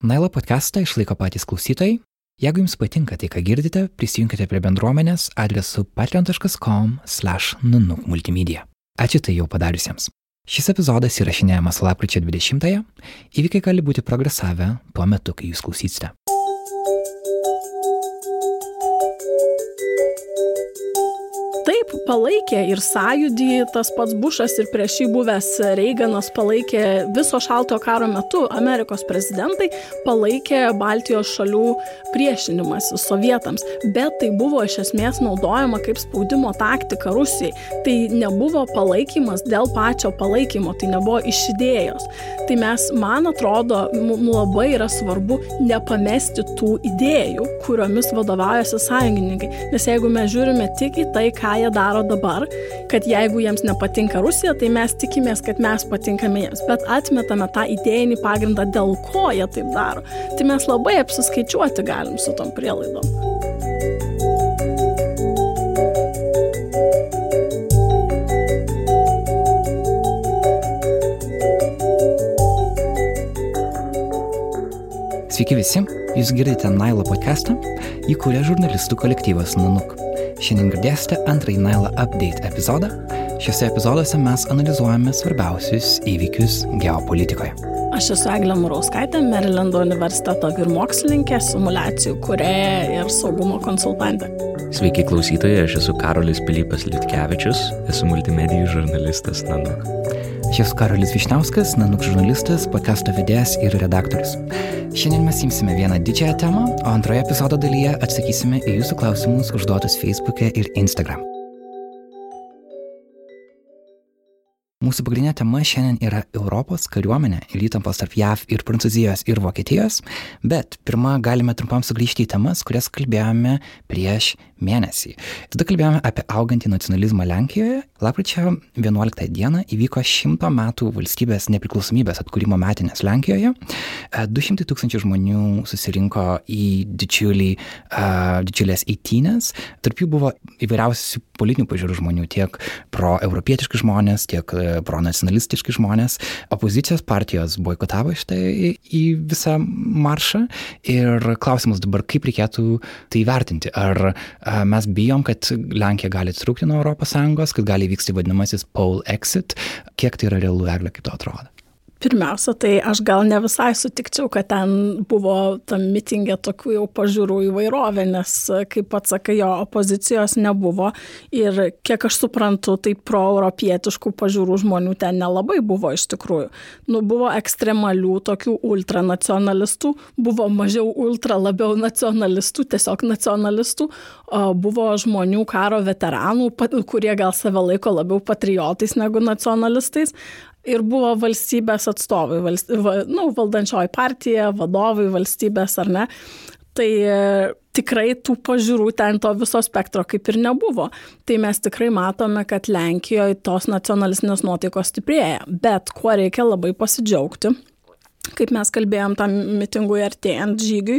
Nailo podcastą išlaiko patys klausytojai. Jeigu jums patinka tai, ką girdite, prisijunkite prie bendruomenės adresu patreon.com/nunuk multimedia. Ačiū tai jau padariusiems. Šis epizodas įrašinėjamas lapkričio 20-ąją. Įvykiai gali būti progresavę tuo metu, kai jūs klausysite. Palaikė ir sąjūdį, tas pats Bušas ir prieš jį buvęs Reiganas palaikė viso šaltojo karo metu, Amerikos prezidentai palaikė Baltijos šalių priešinimąsi sovietams, bet tai buvo iš esmės naudojama kaip spaudimo taktika Rusijai. Tai nebuvo palaikymas dėl pačio palaikymo, tai nebuvo iš idėjos. Tai mes, man atrodo, labai yra svarbu nepamesti tų idėjų, kuriomis vadovaujasi sąjungininkai. Nes jeigu mes žiūrime tik į tai, ką jie daro dabar, kad jeigu jiems nepatinka Rusija, tai mes tikimės, kad mes patinkame jiems, bet atmetame tą idėjinį pagrindą, dėl ko jie taip daro. Tai mes labai apsiskaičiuoti galim su tom prielaidom. Sveiki visi, jūs girdite Nailo podcastą, jį kūrė žurnalistų kolektyvas Nanuk. Šiandien girdėsite antrąjį Naila Update epizodą. Šiuose epizoduose mes analizuojame svarbiausius įvykius geopolitikoje. Aš esu Eglė Murauskaitė, Marylando universiteto vyrmokslininkė, simulacijų kurėja ir saugumo konsultantė. Sveiki klausytojai, aš esu Karolis Pilypas Litkevičius, esu multimedijų žurnalistas Nanuk. Aš esu Karolis Višniauskas, Nanuk žurnalistas, podcast'o vedėjas ir redaktorius. Šiandien mes imsime vieną didžiąją temą, o antroje epizodo dalyje atsakysime į jūsų klausimus užduotus Facebook'e ir Instagram. Mūsų pagrindinė tema šiandien yra Europos kariuomenė ir įtampos tarp JAV ir Prancūzijos ir Vokietijos, bet pirmą galime trumpam sugrįžti į temas, kurias kalbėjome prieš mėnesį. Tada kalbėjome apie augantį nacionalizmą Lenkijoje. Lapkričio 11 dieną įvyko šimto metų valstybės nepriklausomybės atkūrimo metinės Lenkijoje. 200 tūkstančių žmonių susirinko į didžiulį, uh, didžiulės eitynės. Tarp jų buvo įvairiausių politinių pažiūrų žmonių, tiek pro-europietiški žmonės, tiek pro-nacionalistiški žmonės. Opozicijos partijos boikotavo šitą į, į visą maršą. Ir klausimas dabar, kaip reikėtų tai vertinti. Ar mes bijom, kad Lenkija gali atsitrūkti nuo ES, kad gali vykti vadinamasis pole exit. Kiek tai yra realu, Eglė, kaip to atrodo? Pirmiausia, tai aš gal ne visai sutikčiau, kad ten buvo tam mitingė tokių jau pažiūrų įvairovė, nes, kaip pats sakai, jo opozicijos nebuvo ir kiek aš suprantu, tai pro-europietiškų pažiūrų žmonių ten nelabai buvo iš tikrųjų. Nu, buvo ekstremalių tokių ultranacionalistų, buvo mažiau ultra, labiau nacionalistų, tiesiog nacionalistų, buvo žmonių karo veteranų, kurie gal save laiko labiau patriotais negu nacionalistais ir buvo valstybės atstovai, valst, va, nu, valdančioji partija, vadovai valstybės ar ne. Tai e, tikrai tų pažiūrų ten to viso spektro kaip ir nebuvo. Tai mes tikrai matome, kad Lenkijoje tos nacionalistinės nuotaikos stiprėja. Bet kuo reikia labai pasidžiaugti, kaip mes kalbėjom tam mitingui artėjant žygiui,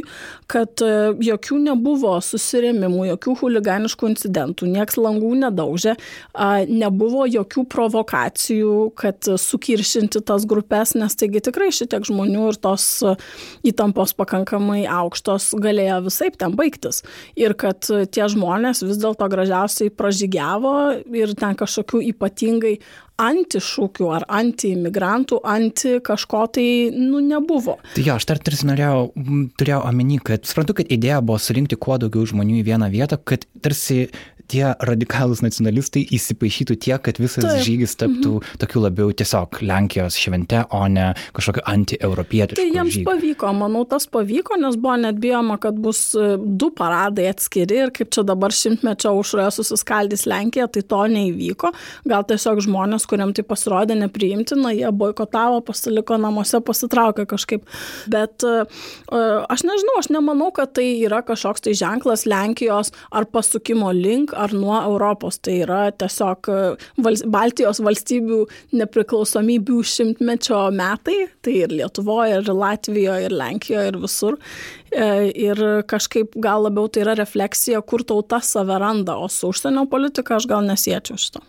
kad e, jokių nebuvo susirėmimų, jokių huliganiškų incidentų, nieks langų nedaužė, nebuvo jokių provokacijų, kad sukiršinti tas grupės, nes taigi tikrai šitiek žmonių ir tos įtampos pakankamai aukštos galėjo visai ten baigtis. Ir kad tie žmonės vis dėlto gražiausiai pražygiavo ir ten kažkokių ypatingai antišūkių ar antiimigrantų, anti kažko tai, nu, nebuvo. Tai jo, aš dar tarsi norėjau, turėjau omeny, kad suprantu, kad idėja buvo surinkti kuo daugiau žmonių į vieną vietą, kad tarsi tie radikalūs nacionalistai įsipaišytų tiek, kad visas Taip. žygis taptų mhm. tokiu labiau tiesiog Lenkijos švente, o ne kažkokiu anti-europietišku. Tai jiems žygiu. pavyko, manau, tas pavyko, nes buvo net bijoma, kad bus e, du paradai atskiri ir kaip čia dabar šimtmečio užroje susiskaldys Lenkija, tai to neįvyko. Gal tiesiog žmonės, kuriam tai pasirodė nepriimtina, jie boikotavo, pasiliko namuose, pasitraukė kažkaip. Bet e, e, aš nežinau, aš nemanau, kad tai yra kažkoks tai ženklas Lenkijos ar pasukimo link ar nuo Europos. Tai yra tiesiog e, val Baltijos valstybių nepriklausomybių šimtmečio metai, tai ir Lietuvoje, ir Latvijoje, ir Lenkijoje, ir visur. Ir kažkaip gal labiau tai yra refleksija, kur tauta save randa, o su užsienio politika aš gal nesiečiau šito.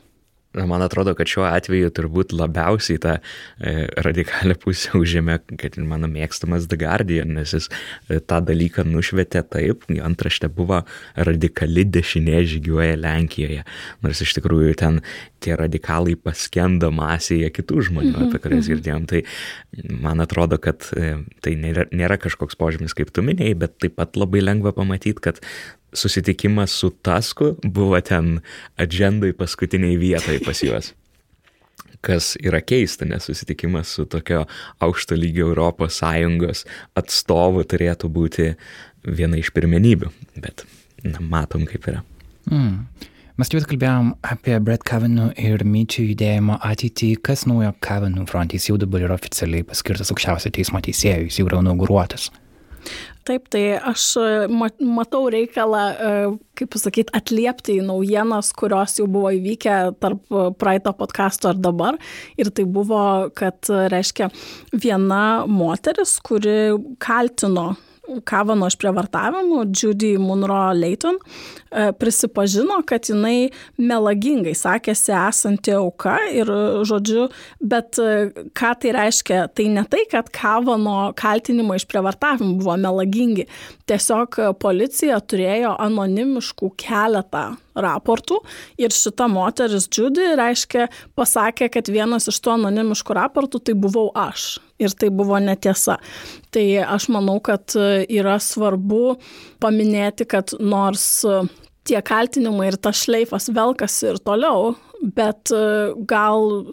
Man atrodo, kad šiuo atveju turbūt labiausiai tą e, radikalią pusę užėmė, kad ir mano mėgstamas The Guardian, nes jis e, tą dalyką nušvietė taip, antraštė buvo radikali dešinė žygiuoja Lenkijoje, nors iš tikrųjų ten tie radikalai paskendo masėje kitų žmonių, apie Mhm, kurias girdėjom. Tai man atrodo, kad e, tai nėra, nėra kažkoks požymis, kaip tu minėjai, bet taip pat labai lengva pamatyti, kad susitikimas su Tasku buvo ten agendai paskutiniai vietai pas juos. Kas yra keista, nes susitikimas su tokio aukšto lygio Europos Sąjungos atstovu turėtų būti viena iš pirmenybių, bet na, matom kaip yra. Mm. Mes jau kalbėjom apie Brett Kavanaugh ir Myčių judėjimo ateitį. Kas naujo Kavanaugh fronte? Jis jau dabar yra oficialiai paskirtas aukščiausio teismo teisėjui, jis jau yra inauguruotas. Taip, tai aš e, ma- matau reikalą, e, kaip pasakyti, atliepti į naujienas, kurios jau buvo įvykę tarp e, praeito podkasto ir dabar. Ir tai buvo, kad, reiškia, viena moteris, kuri kaltino Kavano išprievartavimu, Judy Munro Leighton, e, prisipažino, kad jinai melagingai sakėsi esanti auka ir, žodžiu, bet e, ką tai reiškia, tai ne tai, kad Kavano kaltinimai išprievartavimu buvo melagingi, tiesiog policija turėjo anonimiškų keletą raportų ir šita moteris Judy, reiškia, pasakė, kad vienas iš tų anonimiškų raportų tai buvau aš. Ir tai buvo netiesa. Tai aš manau, kad e, yra svarbu paminėti, kad nors e, tie kaltinimai ir tas šleifas velkasi ir toliau, bet e, gal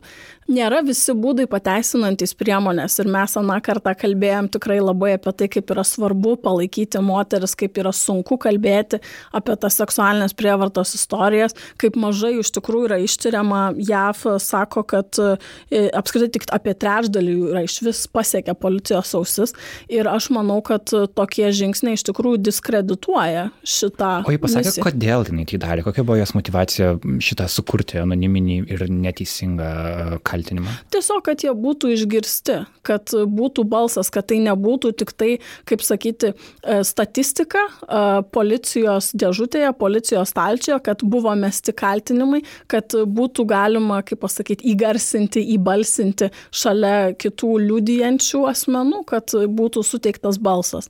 nėra visi būdai pateisinantis priemonės ir mes aną kartą kalbėjom tikrai labai apie tai, kaip yra svarbu palaikyti moteris, kaip yra sunku kalbėti apie tas seksualinės prievartos istorijas, kaip mažai iš tikrųjų yra ištyriama. JAF sako, kad e, apskritai tik apie trečdalį yra iš vis pasiekę policijos ausis ir aš manau, kad tokie žingsniai iš tikrųjų diskredituoja šitą. O jį pasakė, misiją. kodėl jinai tai darė, kokia buvo jos motivacija šitą sukurti anoniminį ir neteisingą kaltinimą. Tiesiog, kad jie būtų išgirsti, kad būtų balsas, kad tai nebūtų tik tai, kaip sakyti, e, statistika e, policijos dėžutėje, policijos stalčioje, kad buvo mesti kaltinimai, kad būtų galima, kaip pasakyti, įgarsinti, įbalsinti šalia kitų liudijančių asmenų, kad būtų suteiktas balsas.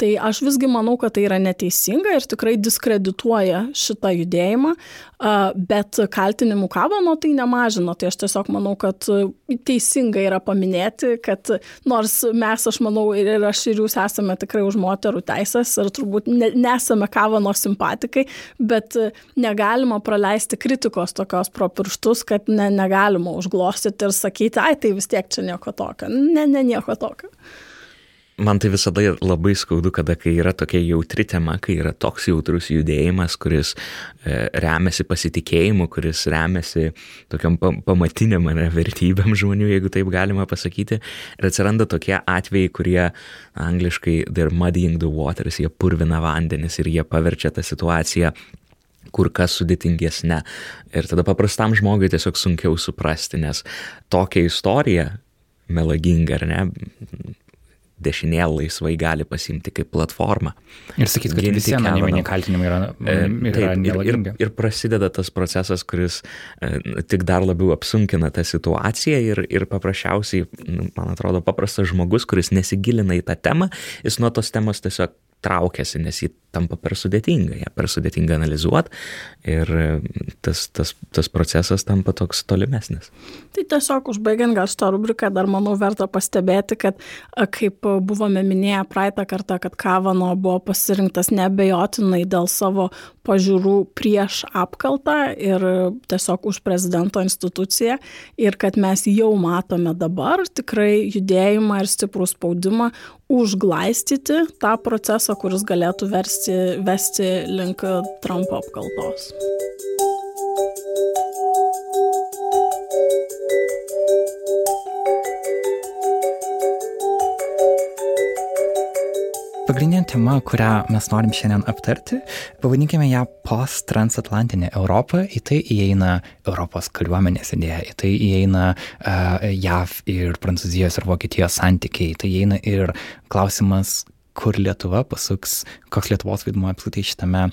Tai aš visgi manau, kad tai yra neteisinga ir tikrai diskredituoja šitą judėjimą, a, bet kaltinimų kavano tai nemažino. Tai aš tiesiog manau, kad teisinga yra paminėti, kad nors mes, aš manau, ir aš ir jūs esame tikrai už moterų teisės ir turbūt ne, nesame kavano simpatikai, bet negalima praleisti kritikos tokios pro pirštus, kad ne, negalima užglostyti ir sakyti, ai tai vis tiek čia nieko tokio. Ne, ne, nieko tokio. Man tai visada labai skaudu, kada kai yra tokia jautri tema, kai yra toks jautrus judėjimas, kuris e, remiasi pasitikėjimu, kuris remiasi tokiam pa pamatiniam ar vertybėm žmonių, jeigu taip galima pasakyti. Ir atsiranda tokie atvejai, kurie angliškai they're muddying the waters, jie purvina vandenis ir jie paverčia tą situaciją kur kas sudėtingesnė. Ir tada paprastam žmogui tiesiog sunkiau suprasti, nes tokia istorija melaginga, ar ne, dešinė laisvai gali pasimti kaip platformą. Ir sakyti, kad visi anoniminiai kaltinimai yra, E, yra Taip, ir, ir, ir prasideda tas procesas, kuris e, tik dar labiau apsunkina tą situaciją ir, ir paprasčiausiai, nu, man atrodo, paprastas žmogus, kuris nesigilina į tą temą, jis nuo tos temos tiesiog traukiasi, nes jį tampa per sudėtinga, ją per sudėtinga analizuoti ir e, tas, tas, tas procesas tampa toks tolimesnis. Tai tiesiog užbaigiant gal šitą rubriką, dar manau verta pastebėti, kad a, kaip buvome minėję praeitą kartą, kad Kavano buvo pasirinktas nebejotinai dėl savo pažiūrų prieš apkaltą ir tiesiog už prezidento instituciją ir kad mes jau matome dabar tikrai judėjimą ir stiprų spaudimą užglaistyti tą procesą, kuris galėtų versti, vesti link Trumpo apkaltos. Pagrindinė tema, kurią mes norim šiandien aptarti, pavadinkime ją post-transatlantinė Europa. Į tai įeina Europos kariuomenės idėja, į tai įeina uh, JAV ir Prancūzijos ir Vokietijos santykiai, į tai įeina ir klausimas, kur Lietuva pasuks, koks Lietuvos vaidmuo apskritai šitame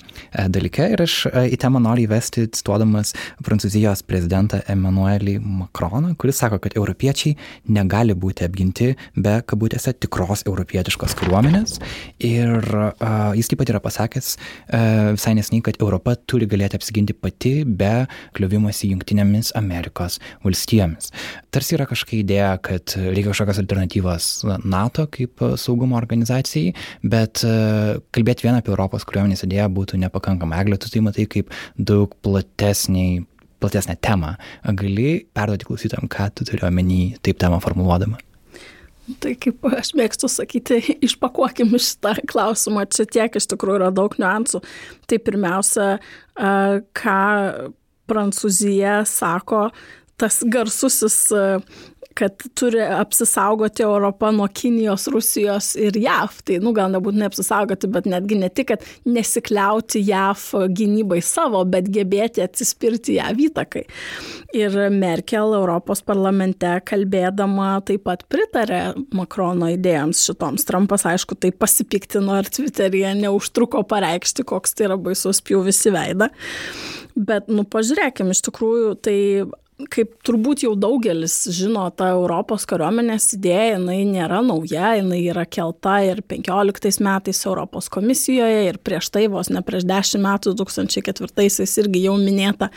dalyke. Ir aš į temą noriu įvesti cituodamas Prancūzijos prezidentą Emmanuelį Macroną, kuris sako, kad europiečiai negali būti apginti be kabutėse tikros europietiškos kariuomenės. Ir uh, jis taip pat yra pasakęs uh, visai nesnei, kad Europa turi galėti apsiginti pati be kliuvimosi Junktinėmis Amerikos valstijomis. Tarsi yra kažkokia idėja, kad reikia kažkokios alternatyvos NATO kaip saugumo organizacijai, bet uh, kalbėti vien apie Europos kariuomenės idėją būtų nepakankama. Eglė, tu tai matai kaip daug platesniai platesnę temą. Gali perduoti klausytam, ką tu turi omeny taip temą formuluodama? Tai kaip aš mėgstu sakyti, išpakuokim šitą klausimą, čia tiek iš tikrųjų yra daug niuansų. Tai pirmiausia, ką Prancūzija sako, tas garsusis kad turi apsisaugoti Europą nuo Kinijos, Rusijos ir JAV. Tai, nu, gal nebūtinai apsisaugoti, bet netgi ne tik, kad nesikliauti JAV gynybai savo, bet gebėti atsispirti JAV įtakai. Ir Merkel Europos parlamente kalbėdama taip pat pritarė Makrono idėjams šitoms. Trumpas, aišku, tai pasipiktino ir Twitter'yje neužtruko pareikšti, koks tai yra baisus pjūvis į veidą. Bet, nu, pažiūrėkime, iš tikrųjų, tai kaip turbūt jau daugelis žino, ta Europos kariuomenės idėja, jinai nėra nauja, jinai yra kelta ir 15 metais Europos komisijoje ir prieš tai vos ne prieš 10 metų, 2004-aisiais irgi jau minėta.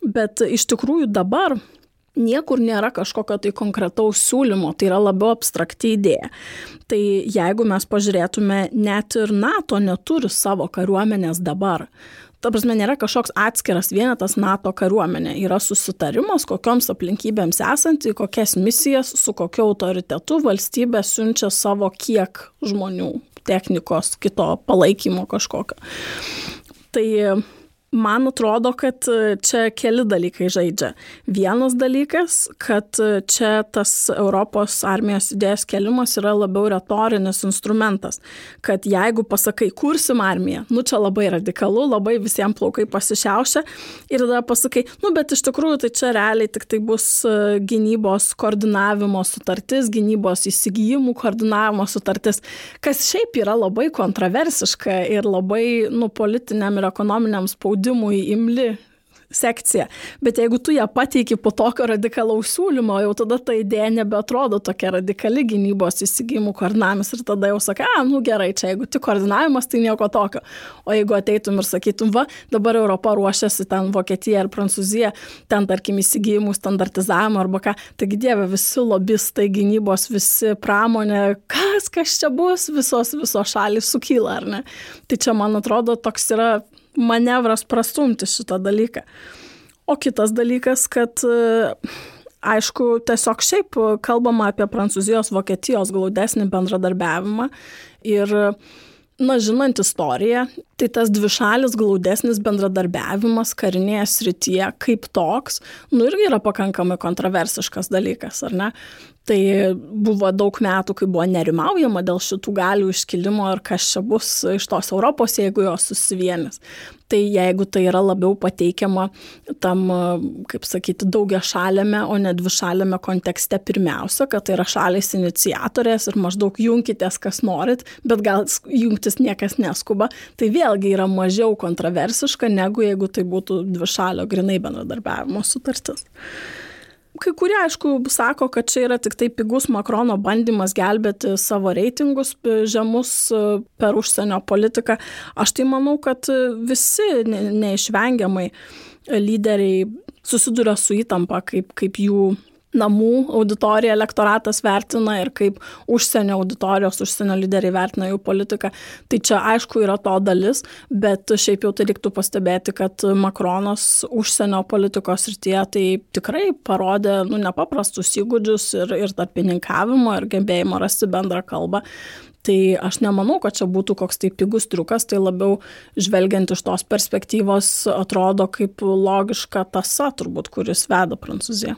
Bet iš tikrųjų dabar niekur nėra kažkokio tai konkretaus siūlymo, tai yra labiau abstrakti idėja. Tai jeigu mes pažiūrėtume, net ir NATO neturi savo kariuomenės dabar ta prasme nėra kažkoks atskiras vienetas NATO kariuomenė, yra susitarimas, kokioms aplinkybėms esant, į kokias misijas, su kokiu autoritetu valstybė siunčia savo kiek žmonių, technikos, kito palaikymo kažkokio. Tai Man atrodo, kad e, čia keli dalykai žaidžia. Vienas dalykas, kad e, čia tas Europos armijos idėjos kelimas yra labiau retorinis instrumentas. Kad jeigu pasakai, kursim armiją, nu čia labai radikalu, labai visiems plaukai pasišiaušia ir tada pasakai, nu bet iš tikrųjų tai čia realiai tik tai bus e, gynybos koordinavimo sutartis, gynybos įsigijimų koordinavimo sutartis, kas šiaip yra labai kontroversiška ir labai, nu, politiniam ir ekonominiam spaudimui spaudimui imli sekcija. Bet jeigu tu ją pateiki po tokio radikalaus siūlymo, jau tada ta idėja nebeatrodo tokia radikali gynybos įsigymų koordinavimas ir tada jau sakai, a, nu gerai, čia jeigu tik koordinavimas, tai nieko tokio. O jeigu ateitum ir sakytum, va, dabar Europa ruošiasi ten Vokietija ir Prancūzija, ten tarkim įsigymų standartizavimo arba ką, taigi dieve, visi lobistai gynybos, visi pramonė, kas, kas čia bus, visos, visos šalis sukyla, ar ne? Tai čia, man atrodo, toks yra manevras prastumti šitą dalyką. O kitas dalykas, kad aišku, tiesiog šiaip kalbama apie Prancūzijos, Vokietijos glaudesnį bendradarbiavimą ir na, žinant istoriją, tai tas dvišalis glaudesnis bendradarbiavimas karinėje srityje kaip toks, nu irgi yra pakankamai kontroversiškas dalykas, ar ne? Tai buvo daug metų, kai buvo nerimaujama dėl šitų galių iškilimo ir kas čia bus iš tos Europos, jeigu jos susivienis. Tai jeigu tai yra labiau pateikiama tam, kaip sakyti, daugia šalėme, o ne dvi šalėme kontekste pirmiausia, kad tai yra šalis iniciatorės ir maždaug jungitės, kas norit, bet gal jungtis niekas neskuba, tai vėlgi yra mažiau kontroversiška, negu jeigu tai būtų dvi šalio grinai bendradarbiavimo sutartis. Kai kurie, aišku, sako, kad čia yra tik tai pigus Makrono bandymas gelbėti savo reitingus žemus e, per užsienio politiką. Aš tai manau, kad visi neišvengiamai lyderiai susiduria su įtampa, kaip, kaip jų namų auditorija elektoratas vertina ir kaip užsienio auditorijos, užsienio lyderiai vertina jų politiką. Tai čia aišku yra to dalis, bet šiaip jau tai reiktų pastebėti, kad Makronas užsienio politikos rytyje tai tikrai parodė nu, nepaprastus įgūdžius ir, ir tarpininkavimo, ir gebėjimo rasti bendrą kalbą. Tai aš nemanau, kad čia būtų koks tai pigus triukas, tai labiau žvelgiant iš tos perspektyvos atrodo kaip logiška tasa turbūt, kuris veda Prancūziją.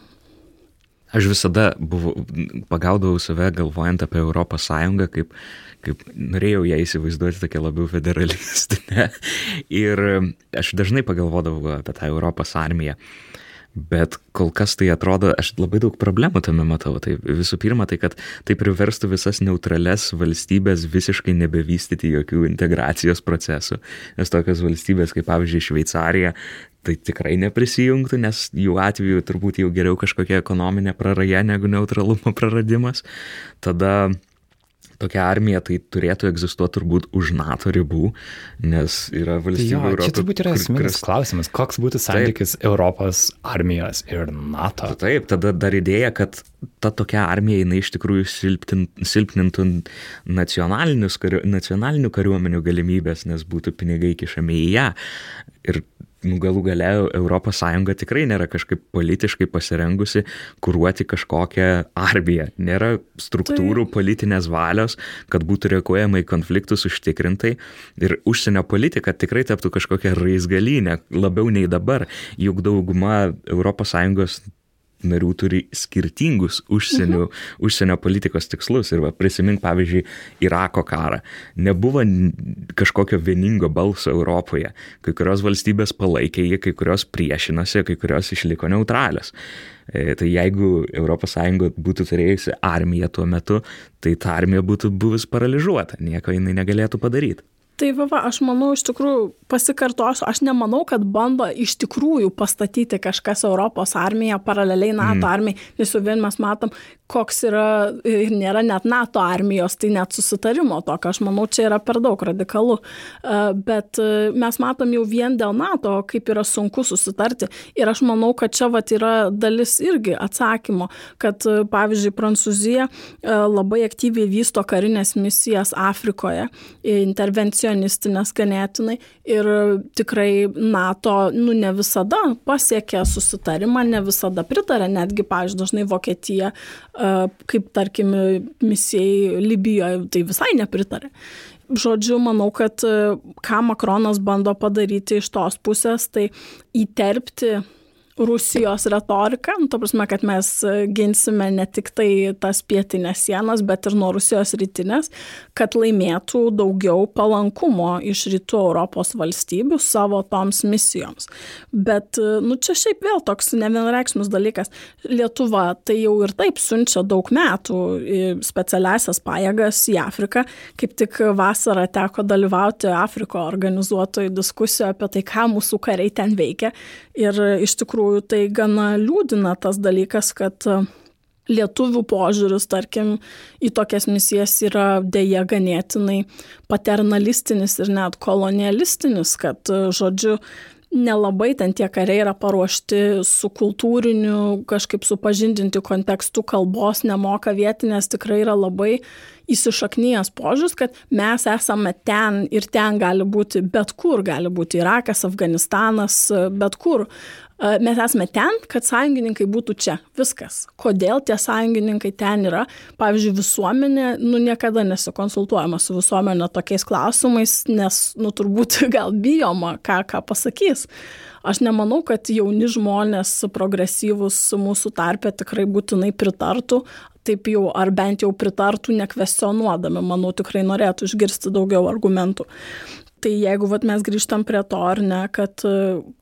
Aš visada buvau, pagaudavau save galvojant apie Europos Sąjungą, kaip, kaip norėjau ją įsivaizduoti tokia labiau federalistinė. Ir aš dažnai pagalvodavau apie tą Europos armiją. Bet kol kas tai atrodo, aš labai daug problemų tame matau. Tai visų pirma, tai kad tai priverstų visas neutrales valstybės visiškai nebevystyti jokių integracijos procesų. Nes tokios valstybės kaip pavyzdžiui Šveicarija, tai tikrai neprisijungtų, nes jų atveju turbūt jau geriau kažkokia ekonominė praraja negu neutralumo praradimas. Tada tokia armija tai turėtų egzistuoti turbūt už NATO ribų, nes yra valstybių Tai jo, Europoje. čia turbūt yra esminis klausimas, koks būtų santykis Europos armijos ir NATO. Taip, tada dar idėja, kad ta tokia armija jinai iš tikrųjų silpnintų nacionalinių kariuomenių galimybės, nes būtų pinigai kišami į ją. Ir nu, galų gale ES tikrai nėra kažkaip politiškai pasirengusi kūruoti kažkokią armiją. Nėra struktūrų tai... politinės valios, kad būtų reaguojama į konfliktus užtikrintai ir užsienio politika tikrai taptų kažkokia raizgalinė, labiau nei dabar, juk dauguma ES narių turi skirtingus užsienio, mhm. užsienio politikos tikslus. Ir va, prisimink, pavyzdžiui, Irako karą. Nebuvo kažkokio vieningo balso Europoje. Kai kurios valstybės palaikė jį, kai kurios priešinosi, kai kurios išliko neutralios. E, tai jeigu ES būtų turėjusi armiją tuo metu, tai ta armija būtų buvus paralyžiuota, nieko jinai negalėtų padaryti. Tai va, va, aš manau, iš tikrųjų, pasikartosiu, aš nemanau, kad bando iš tikrųjų pastatyti kažkas Europos armiją paraleliai NATO mm. armijai, nes jau vien mes matom, koks yra ir nėra net NATO armijos, tai net susitarimo tokio, aš manau, čia yra per daug radikalu. Bet mes matom jau vien dėl NATO, kaip yra sunku susitarti. Ir aš manau, kad čia vat yra dalis irgi atsakymo, kad pavyzdžiui, Prancūzija labai aktyviai vysto karinės misijas Afrikoje, intervencionistinės ganėtinai. Ir tikrai NATO, nu, ne visada pasiekia susitarimą, ne visada pritarė, netgi, pavyzdžiui, dažnai Vokietija kaip tarkim misijai Libijoje, tai visai nepritarė. Žodžiu, manau, kad ką Makronas bando padaryti iš tos pusės, tai įterpti Rusijos retorika, nu, to prasme, kad mes ginsime ne tik tai tas pietinės sienas, bet ir nuo Rusijos rytinės, kad laimėtų daugiau palankumo iš rytų Europos valstybių savo toms misijoms. Bet, nu, čia šiaip vėl toks nevienareikšmis dalykas. Lietuva tai jau ir taip siunčia daug metų specialiasias pajėgas į Afriką. Kaip tik vasarą teko dalyvauti Afriko organizuotojų diskusijoje apie tai, ką mūsų kariai ten veikia. Ir iš tikrųjų tai gana liūdina tas dalykas, kad e, lietuvių požiūris, tarkim, į tokias misijas yra dėja ganėtinai paternalistinis ir net kolonialistinis, kad, e, žodžiu, nelabai ten tie kariai yra paruošti su kultūriniu, kažkaip supažindinti kontekstu, kalbos nemoka vietinės, tikrai yra labai įsišaknyjas požiūris, kad mes esame ten ir ten gali būti bet kur, gali būti Irakas, Afganistanas, bet kur mes esame ten, kad sąjungininkai būtų čia. Viskas. Kodėl tie sąjungininkai ten yra? Pavyzdžiui, visuomenė, nu, niekada nesikonsultuojama su visuomenė tokiais klausimais, nes, nu, turbūt gal bijoma, ką, ką pasakys. Aš nemanau, kad jauni žmonės progresyvus mūsų tarpė tikrai būtinai pritartų, taip jau, ar bent jau pritartų nekvestionuodami, manau, tikrai norėtų išgirsti daugiau argumentų. Tai jeigu vat, mes grįžtam prie to, ar ne, kad e,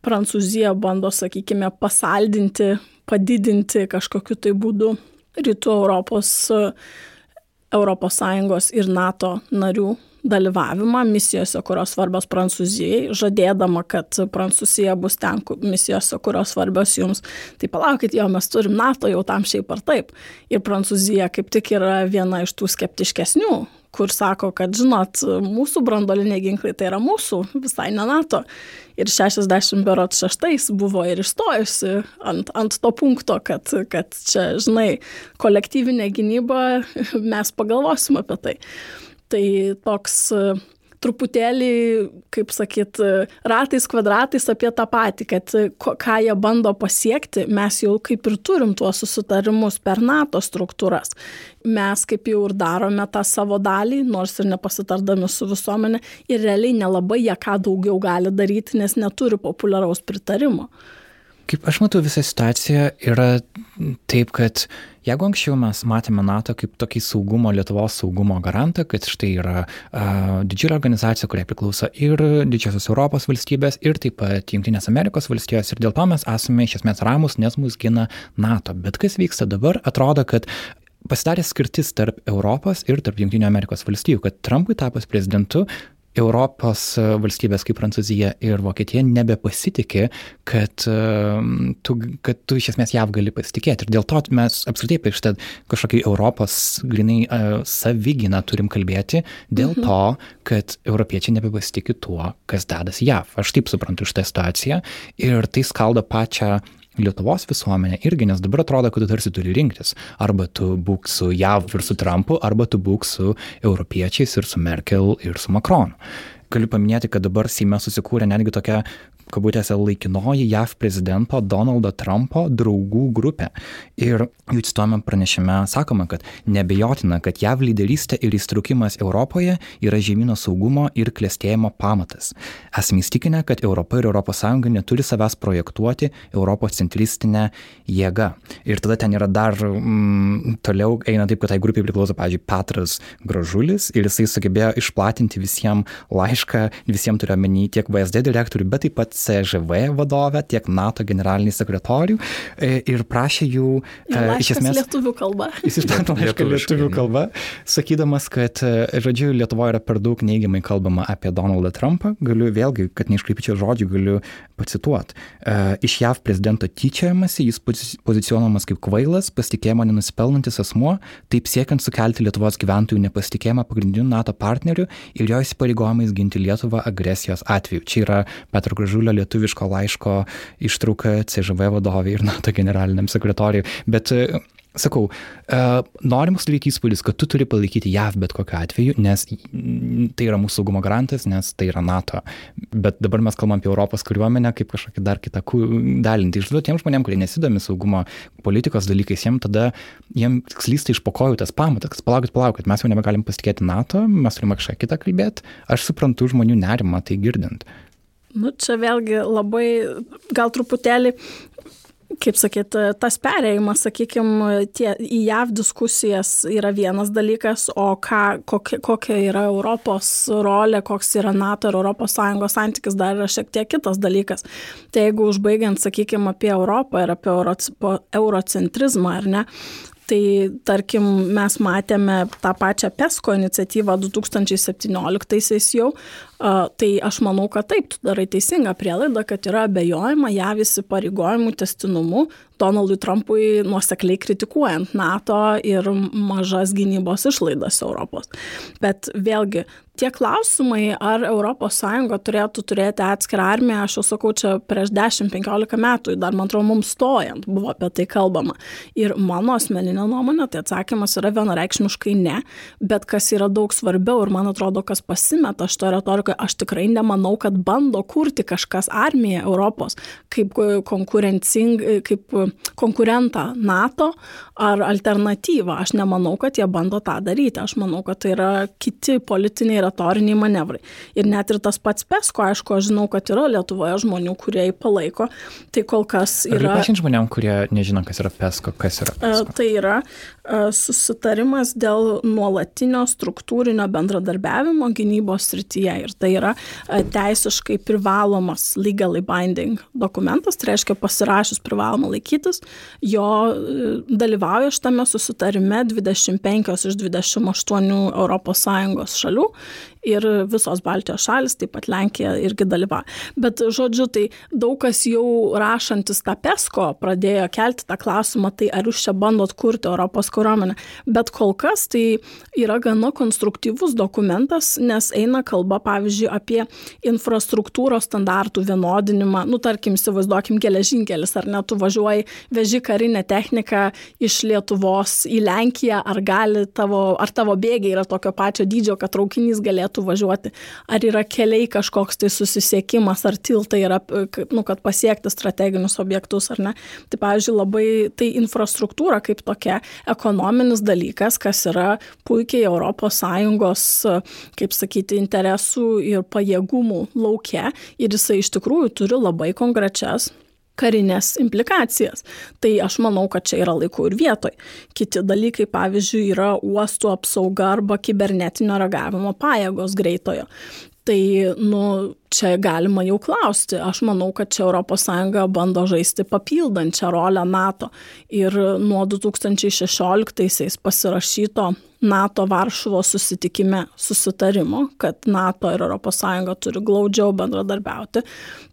Prancūzija bando, sakykime, pasaldinti, padidinti kažkokiu tai būdu rytų Europos, e, Europos Sąjungos ir NATO narių dalyvavimą misijose, kurios svarbios Prancūzijai, žadėdama, kad Prancūzija bus ten misijose, kurios svarbios jums. Tai palaukit, jo mes turim NATO jau tam šiaip ar taip. Ir Prancūzija kaip tik yra viena iš tų skeptiškesnių kur sako, kad, žinot, mūsų brandoliniai ginklai tai yra mūsų, visai ne NATO. Ir 60 berot šeštais buvo ir išstojusi ant, ant to punkto, kad, kad čia, žinai, kolektyvinė gynyba, mes pagalvosim apie tai. Tai toks truputėlį, kaip sakyt, ratais kvadratais apie tą patį, kad ką jie bando pasiekti, mes jau kaip ir turim tuos susitarimus per NATO struktūras. Mes kaip jau ir darome tą savo dalį, nors ir nepasitardami su visuomenė, ir realiai nelabai jie ką daugiau gali daryti, nes neturi populiaraus pritarimo. Kaip aš matau, visa situacija yra taip, kad Jeigu anksčiau mes matėme NATO kaip tokį saugumo, Lietuvos saugumo garantą, kad štai yra a, didžiulė organizacija, kuriai priklauso ir didžiosios Europos valstybės, ir taip pat Junktinės Amerikos valstijos, ir dėl to mes esame iš esmės ramus, nes mus gina NATO. Bet kas vyksta dabar, atrodo, kad pasidarė skirtis tarp Europos ir tarp Junktinių Amerikos valstijų, kad Trumpui tapus prezidentu Europos e, valstybės kaip Prancūzija ir Vokietija nebepasitikė, kad, e, tu, kad tu iš esmės jav gali pasitikėti. Ir dėl to mes apskritai apie šitą kažkokį Europos grinai uh, savyginą turim kalbėti, dėl mhm. to, kad europiečiai nebepasitikė tuo, kas dedas jav. Aš taip suprantu šitą situaciją ir tai skaldo pačią Lietuvos visuomenė irgi, nes dabar atrodo, kad tu tarsi turi rinktis. Arba tu būk su JAV ir su Trumpu, arba tu būk su europiečiais ir su Merkel ir su Macronu. Galiu paminėti, kad dabar Seime susikūrė netgi tokia kabutėse laikinoji JAV prezidento Donaldo Trumpo draugų grupė. Ir jų cituojame pranešime sakoma, kad nebejotina, kad JAV lyderystė ir įstrukimas Europoje yra žemynų saugumo ir klėstėjimo pamatas. Esame įstikinę, kad Europa ir ES neturi savęs projektuoti Europos centristinę jėgą. Ir tada ten yra dar mm, toliau eina taip, kad tai grupiai priklauso, pavyzdžiui, Petras Gražulis ir jisai sugebėjo išplatinti visiems laišką, visiems turiu omeny tiek VSD direktorių, bet taip pat CŽV vadovę, tiek NATO generalinį sekretorių e, ir prašė jų e, iš esmės. Lietuvių kalba. Jis išplatino laišką lietuvių kalba, sakydamas, kad, e, žodžiu, Lietuvoje yra per daug neigiamai kalbama apie Donaldą Trumpą. Galiu vėlgi, kad neiškreipčiau žodžių, galiu pacituoti. Iš JAV prezidento tyčiojamasi, jis pozicionuojamas kaip kvailas, pasitikėjimo nenusipelnantis asmuo, taip siekiant sukelti Lietuvos gyventojų nepasitikėjimą pagrindiniu NATO partneriu ir jo įsipareigojimais ginti Lietuvą agresijos atveju. Čia yra Petro Gražulio didžiulio lietuviško laiško ištrauka CŽV vadovai ir NATO generaliniam sekretoriui. Bet e, sakau, uh, norim sudaryti įspūdis, kad tu turi palaikyti JAV bet kokiu atveju, nes tai yra mūsų saugumo garantas, nes tai yra NATO. Bet dabar mes kalbam apie Europos kariuomenę kaip kažkokį dar kitą dalį. Tai išduodu tiems žmonėms, kurie nesidomi saugumo politikos dalykais, jiems tada jiems slysta iš pokojų tas pamatas, kad palaukit, palaukit, mes jau nebegalim pasitikėti NATO, mes turime kažką kitą kalbėti. Aš suprantu žmonių nerimą tai girdint. Nu, čia vėlgi labai, gal truputėlį kaip sakyt, tas perėjimas, sakykime, tie, į JAV diskusijas yra vienas dalykas, o ką, kokia, kokia yra Europos rolė, koks yra NATO ir ES santykis dar yra šiek tiek kitas dalykas. Tai jeigu užbaigiant, sakykime, apie Europą ir apie euro, eurocentrizmą, ar ne, Tai tarkim, mes matėme tą pačią PESCO iniciatyvą 2017-aisiais jau, tai aš manau, kad taip, tu darai teisingą prielaidą, kad yra abejojama jav įsipareigojimų testinumu Donaldui Trumpui nuosekliai kritikuojant NATO ir mažas gynybos išlaidas Europos. Bet vėlgi, tie klausimai, ar ES turėtų turėti atskirą armiją, aš jau sakau, čia prieš 10-15 metų, dar man atrodo, mums stojant buvo apie tai kalbama. Ir mano asmeninė nuomonė, tai atsakymas yra vienareikšmiškai ne, bet kas yra daug svarbiau ir man atrodo, kas pasimeta šito retorikoje, aš tikrai nemanau, kad bando kurti kažkas armiją Europos kaip konkurencing, kaip konkurentą NATO ar alternatyvą. Aš nemanau, kad jie bando tą daryti. Aš manau, kad tai yra kiti politiniai retoriniai manevrai. Ir net ir tas pats PESCO, aišku, aš žinau, kad yra Lietuvoje žmonių, kurie jį palaiko. Tai kol kas yra... Paaiškink žmonėm, kurie nežino, kas yra PESCO, kas yra PESCO. Tai yra susitarimas dėl nuolatinio struktūrinio bendradarbiavimo gynybos srityje. Ir tai yra teisiškai privalomas legally binding dokumentas, tai reiškia pasirašus privaloma laikytis. Jo dalyvauja šitame susitarime 25 iš 28 ES šalių ir visos Baltijos šalis, taip pat Lenkija irgi dalyvauja. Bet, žodžiu, tai daug kas jau rašantis tą PESCO pradėjo kelti tą klausimą, tai ar jūs čia bandot kurti Europos kariuomenę. Bet kol kas tai yra gana konstruktyvus dokumentas, nes eina kalba, pavyzdžiui, apie infrastruktūros standartų vienodinimą. Nu, tarkim, įsivaizduokim geležinkelis, ar net tu važiuoji, veži karinę techniką iš Lietuvos į Lenkiją, ar gali tavo, ar tavo bėgiai yra tokio pačio dydžio, kad traukinys galėtų galėtų važiuoti, ar yra keliai kažkoks tai susisiekimas, ar tiltai yra, nu, kad pasiekti strateginius objektus ar ne. Tai, pavyzdžiui, labai tai infrastruktūra kaip tokia ekonominis dalykas, kas yra puikiai ES, kaip sakyti, interesų ir pajėgumų laukia ir jisai iš tikrųjų turi labai konkrečias karinės implikacijas. Tai aš manau, kad čia yra laikų ir vietoj. Kiti dalykai, pavyzdžiui, yra uostų apsauga arba kibernetinio reagavimo pajėgos greitojo. Tai, nu, čia galima jau klausti. Aš manau, kad čia ES bando žaisti papildančią rolę NATO. Ir nuo 2016 pasirašyto NATO Varšuvo susitikime susitarimo, kad NATO ir ES turi glaudžiau bendradarbiauti,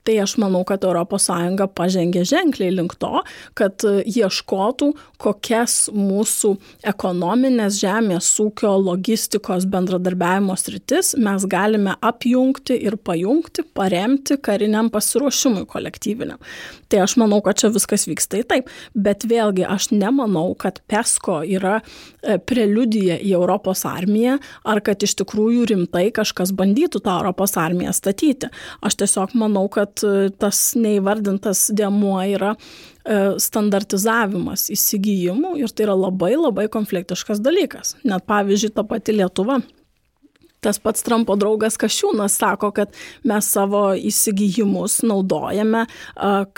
tai aš manau, kad ES pažengė ženkliai link to, kad ieškotų, kokias mūsų ekonominės žemės ūkio logistikos bendradarbiavimo sritis mes galime apjungti ir pajungti, paremti kariniam pasiruošimui kolektyviniam. Tai aš manau, kad čia viskas vyksta į taip, bet vėlgi aš nemanau, kad PESCO yra e, preliudija į Europos armiją, ar kad iš tikrųjų rimtai kažkas bandytų tą Europos armiją statyti. Aš tiesiog manau, kad e, tas neįvardintas dėmuo yra e, standartizavimas įsigijimų ir tai yra labai labai konfliktiškas dalykas. Net pavyzdžiui, ta pati Lietuva Tas pats Trumpo draugas Kašiūnas sako, kad mes savo įsigijimus naudojame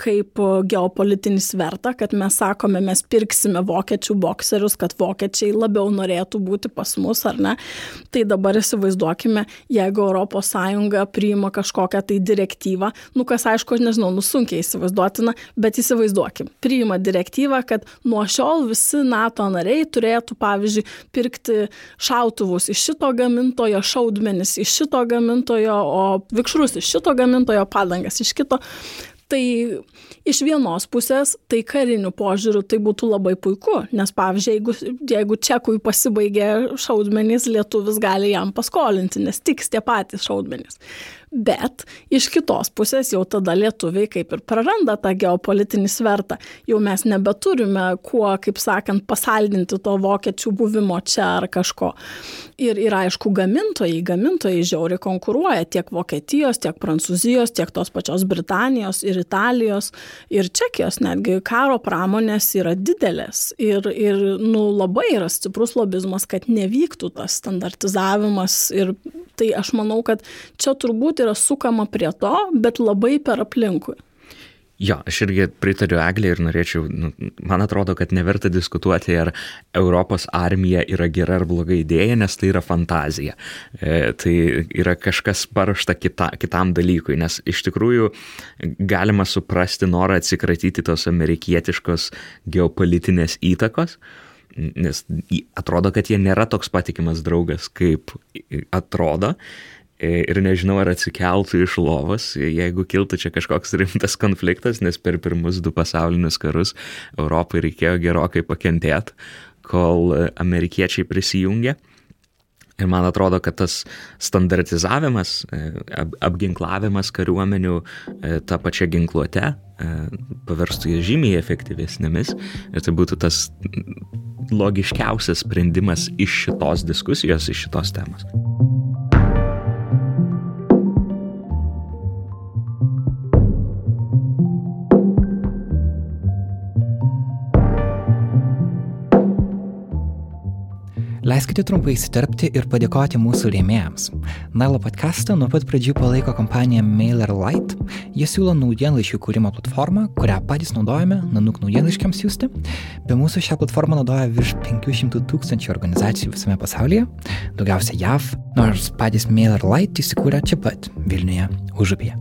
kaip geopolitinį svertą, kad mes sakome, mes pirksime vokiečių bokserius, kad vokiečiai labiau norėtų būti pas mus ar ne. Tai dabar įsivaizduokime, jeigu ES priima kažkokią tai direktyvą, nu kas aišku, aš nežinau, nusunkiai įsivaizduotina, bet įsivaizduokim, priima direktyvą, kad nuo šiol visi NATO nariai turėtų, pavyzdžiui, pirkti šautuvus iš šito gamintojo, šaudmenis iš šito gamintojo, o vikšrus iš šito gamintojo, padangas iš kito. Tai iš vienos pusės, tai kariniu požiūriu tai būtų labai puiku, nes pavyzdžiui, jeigu, jeigu čekui pasibaigė šaudmenys, lietuvis gali jam paskolinti, nes tiks tie patys šaudmenys bet iš kitos pusės jau tada lietuviai kaip ir praranda tą geopolitinį svertą. Jau mes nebeturime kuo, kaip sakant, pasaldinti to vokiečių buvimo čia ar kažko. Ir, ir aišku, gamintojai, gamintojai žiauriai konkuruoja tiek Vokietijos, tiek Prancūzijos, tiek tos pačios Britanijos ir Italijos ir Čekijos netgi karo pramonės yra didelės. Ir, ir nu, labai yra stiprus lobizmas, kad nevyktų tas standartizavimas. Ir tai aš manau, kad čia turbūt yra sukama prie to, bet labai per aplinkui. Jo, aš irgi pritariu Eglė ir norėčiau, nu, man atrodo, kad neverta diskutuoti, ar Europos armija yra gera ar bloga idėja, nes tai yra fantazija. E, tai yra kažkas paruošta kita, kitam dalykui, nes iš tikrųjų galima suprasti norą atsikratyti tos amerikietiškos geopolitinės įtakos, nes atrodo, kad jie nėra toks patikimas draugas, kaip atrodo ir nežinau, ar atsikeltų iš lovos, jeigu kiltų čia kažkoks rimtas konfliktas, nes per pirmus du pasaulinius karus Europai reikėjo gerokai pakentėti, kol amerikiečiai prisijungė. Ir man atrodo, kad tas standartizavimas, apginklavimas kariuomenių tą pačią ginkluotę paverstų jas žymiai efektyvesnėmis. Ir tai būtų tas logiškiausias sprendimas iš šitos diskusijos, iš šitos temos. Leiskite trumpai įsiterpti ir padėkoti mūsų rėmėjams. Nailo podcastą nuo pat pradžių palaiko kompanija MailerLite. Jie siūlo naujienlaiškių kūrimo platformą, kurią patys naudojame Nanuk naujienlaiškiams siūsti. Be mūsų šią platformą naudoja virš 500 tūkstančių organizacijų visame pasaulyje, daugiausia JAV, nors patys MailerLite įsikūrė čia pat, Vilniuje, Užupyje.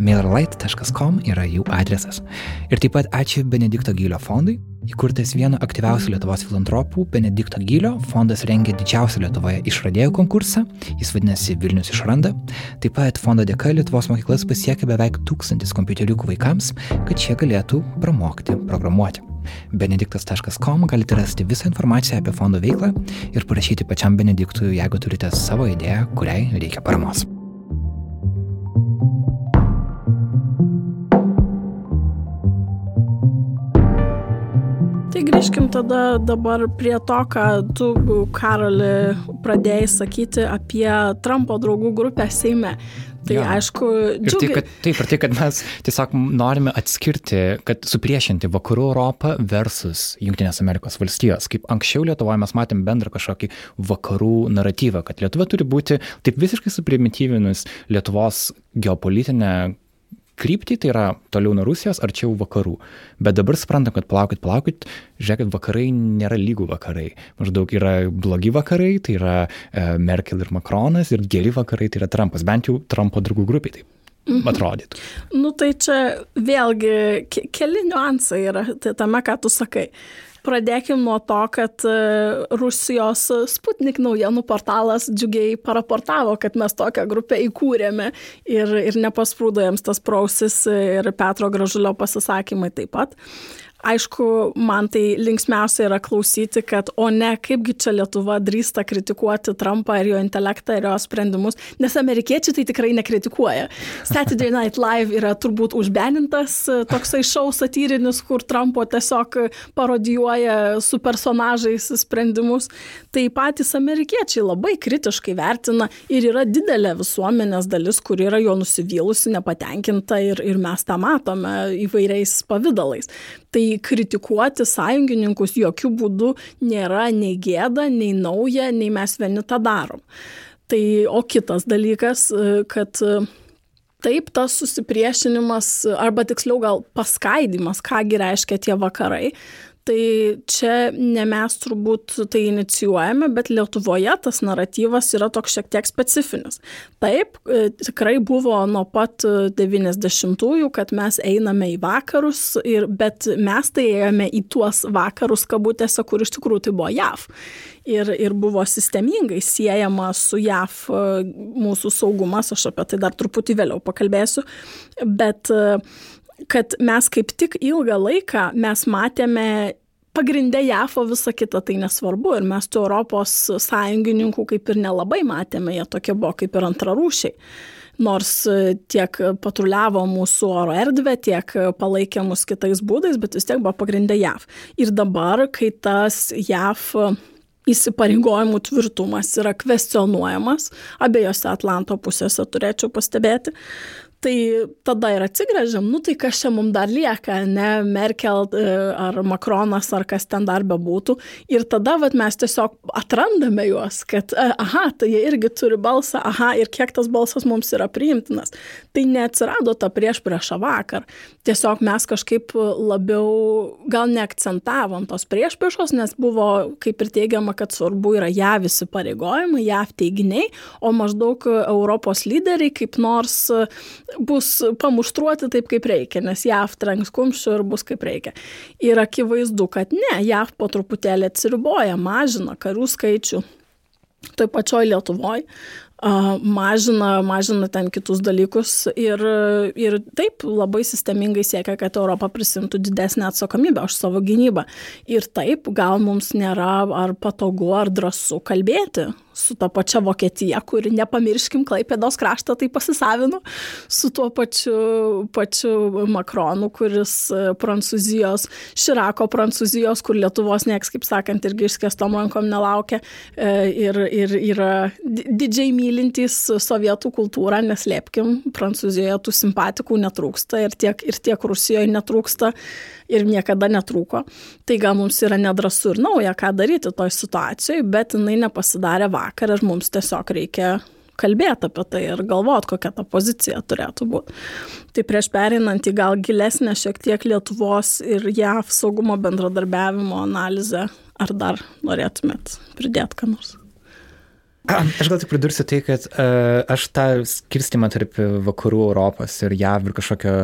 MailerLite.com yra jų adresas. Ir taip pat ačiū Benedikto Gylio fondui, Įkurtas vieno aktyviausių Lietuvos filantropų Benedikto Gylio, fondas rengia didžiausią Lietuvoje išradėjų konkursą, jis vadinasi Vilnius išranda. Taip pat fondo dėka Lietuvos mokyklas pasiekia beveik tūkstantis kompiuteriukų vaikams, kad šie galėtų pramokti programuoti. Benediktas.com galite rasti visą informaciją apie fondo veiklą ir parašyti pačiam Benediktui, jeigu turite savo idėją, kuriai reikia paramos. Tai grįžkim tada dabar prie to, ką tu, Karoli, pradėjai sakyti apie Trumpo draugų grupę Seime. Tai ja. aišku, džiugi... ir tai, kad, taip, ir tai, kad mes tiesiog norime atskirti, kad supriešinti vakarų Europą versus Junktinės Amerikos valstijos. Kaip anksčiau Lietuvoje mes matėm bendrą kažkokį vakarų naratyvą, kad Lietuva turi būti taip visiškai suprimityvinus Lietuvos geopolitinę kryptį, tai yra toliau nuo Rusijos, arčiau vakarų. Bet dabar suprantam, kad palaukit, palaukit, žiūrėkit, vakarai nėra lygų vakarai. Maždaug yra blogi vakarai, tai yra e, Merkel ir Macronas, ir geri vakarai, tai yra Trumpas, bent jau Trumpo draugų grupiai. Taip mhm. atrodytų. Nu tai čia vėlgi keli niuansai yra tame, ką tu sakai. Pradėkim nuo to, kad e, Rusijos Sputnik naujienų portalas džiugiai paraportavo, kad mes tokią grupę įkūrėme ir, ir nepasprūdo jiems tas prausis ir Petro Gražulio pasisakymai taip pat. Aišku, man tai linksmiausia yra klausyti, kad o ne, kaipgi čia Lietuva drįsta kritikuoti Trumpą ir jo intelektą ir jo sprendimus, nes amerikiečiai tai tikrai nekritikuoja. Saturday Night Live yra turbūt užbenintas toksai šou satyrinis, kur Trumpo tiesiog parodijuoja su personažais sprendimus. Tai patys amerikiečiai labai kritiškai vertina ir yra didelė visuomenės dalis, kur yra jo nusivylusi, nepatenkinta ir, ir mes tą matome įvairiais pavydalais. Tai kritikuoti sąjungininkus jokių būdų nėra nei gėda, nei nauja, nei mes vieni tą darom. Tai o kitas dalykas, kad taip tas susipriešinimas, arba tiksliau gal paskaidimas, kągi reiškia tie vakarai, tai čia ne mes turbūt tai inicijuojame, bet Lietuvoje tas naratyvas yra toks šiek tiek specifinis. Taip, e, tikrai buvo nuo pat 90-ųjų, kad mes einame į vakarus, ir, bet mes tai ėjome į tuos vakarus kabutėse, kur iš tikrųjų tai buvo JAV. Ir, ir buvo sistemingai siejama su JAV e, mūsų saugumas, aš apie tai dar truputį vėliau pakalbėsiu, bet uh, kad mes kaip tik ilgą laiką mes matėme pagrindė JAF, o visa kita tai nesvarbu. Ir mes tų Europos sąjungininkų kaip ir nelabai matėme, jie tokie buvo kaip ir antrarūšiai. Nors tiek patruliavo mūsų oro erdvę, tiek palaikė mus kitais būdais, bet vis tiek buvo pagrindė JAV. Ir dabar, kai tas JAV įsipareigojimų tvirtumas yra kvestionuojamas, abiejose Atlanto pusėse turėčiau pastebėti, Tai tada ir atsigrėžiam, nu tai kas čia mums dar lieka, ne Merkel e, ar Makronas ar kas ten dar bebūtų. Ir tada vat, mes tiesiog atrandame juos, kad, e, aha, tai jie irgi turi balsą, aha, ir kiek tas balsas mums yra priimtinas. Tai neatsirado ta prieš priešą vakar. Tiesiog mes kažkaip labiau gal neakcentavom tos prieš priešos, nes buvo kaip ir teigiama, kad svarbu yra JAV įsipareigojimai, JAV teiginiai, o maždaug Europos lyderiai kaip nors bus pamuštruoti taip, kaip reikia, nes JAV trenks kumščių ir bus kaip reikia. Ir akivaizdu, kad ne, JAV po truputėlį atsiriboja, mažina karių skaičių. Toj pačioj Lietuvoje mažina, mažina ten kitus dalykus ir, ir taip labai sistemingai siekia, kad Europa prisimtų didesnę atsakomybę už savo gynybą. Ir taip, gal mums nėra ar patogu, ar drąsu kalbėti su ta pačia Vokietija, kuri, nepamirškim, Klaipėdos kraštą tai pasisavino, su tuo pačiu, pačiu Makronu, kuris e, Prancūzijos, Širako Prancūzijos, kur Lietuvos nieks, kaip sakant, irgi išskėstom rankom nelaukia e, ir, ir yra didžiai mylintys sovietų kultūrą, neslėpkim, Prancūzijoje tų simpatikų netrūksta ir tiek, ir tiek Rusijoje netrūksta ir niekada netrūko. Tai gal mums yra nedrasu ir nauja, ką daryti toj situacijoje, bet jinai nepasidarė vakar ir mums tiesiog reikia kalbėti apie tai ir galvoti, kokia ta pozicija turėtų būti. Tai prieš pereinant į gal gilesnę šiek tiek Lietuvos ir JAV saugumo bendradarbiavimo analizę, ar dar norėtumėt pridėti ką nors? Aš gal tik pridursiu tai, kad uh, aš tą skirstimą tarp vakarų Europos ir JAV ir kažkokio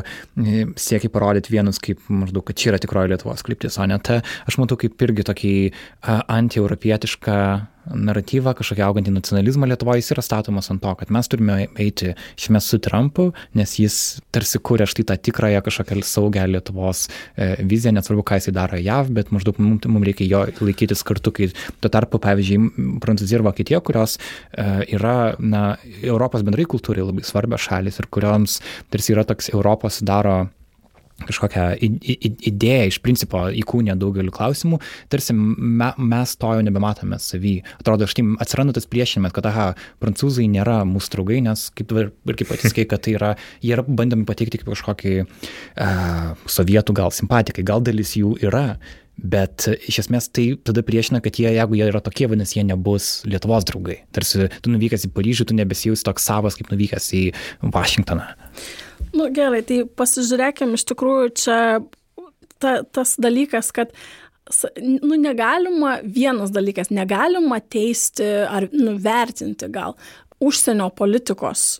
siekiai parodyti vienus kaip maždaug, kad čia yra tikroji Lietuvos kryptis, o ne ta, aš matau kaip irgi tokį uh, antieuropietišką naratyvą, kažkokį augantį nacionalizmą Lietuvoje, jis yra statomas ant to, kad mes turime eiti mes su Trumpu, nes jis tarsi kūrė štai tą tikrąją kažkokią saugią Lietuvos e, viziją, nesvarbu, ką jisai daro JAV, bet maždaug mums, mums reikia jo laikytis kartu, kai tuo tarpu, pavyzdžiui, Prancūzija ir Vokietija, kurios e, yra, na, Europos bendrai kultūrai labai svarbios šalis ir kurioms tarsi yra toks Europos daro kažkokią idėją iš principo įkūnė daugeliu klausimų, tarsi me, mes to jau nebematome savy. Atrodo, štai atsiranda tas priešinimas, kad, aha, prancūzai nėra mūsų draugai, nes kaip ir, ir kaip patys sakė, kad tai yra, jie yra bandomi pateikti kaip kažkokį uh, sovietų gal simpatikai, gal dalis jų yra. Bet iš esmės tai tada priešina, kad jie, jeigu jie yra tokie, vadinasi, jie nebus Lietuvos draugai. Tarsi tu nuvykęs į Paryžių, tu nebesijausi toks savas, kaip nuvykęs į Vašingtoną. Nu gerai, tai pasižiūrėkime, iš tikrųjų čia ta, tas dalykas, kad nu, negalima, vienas dalykas, negalima teisti ar nuvertinti gal užsienio politikos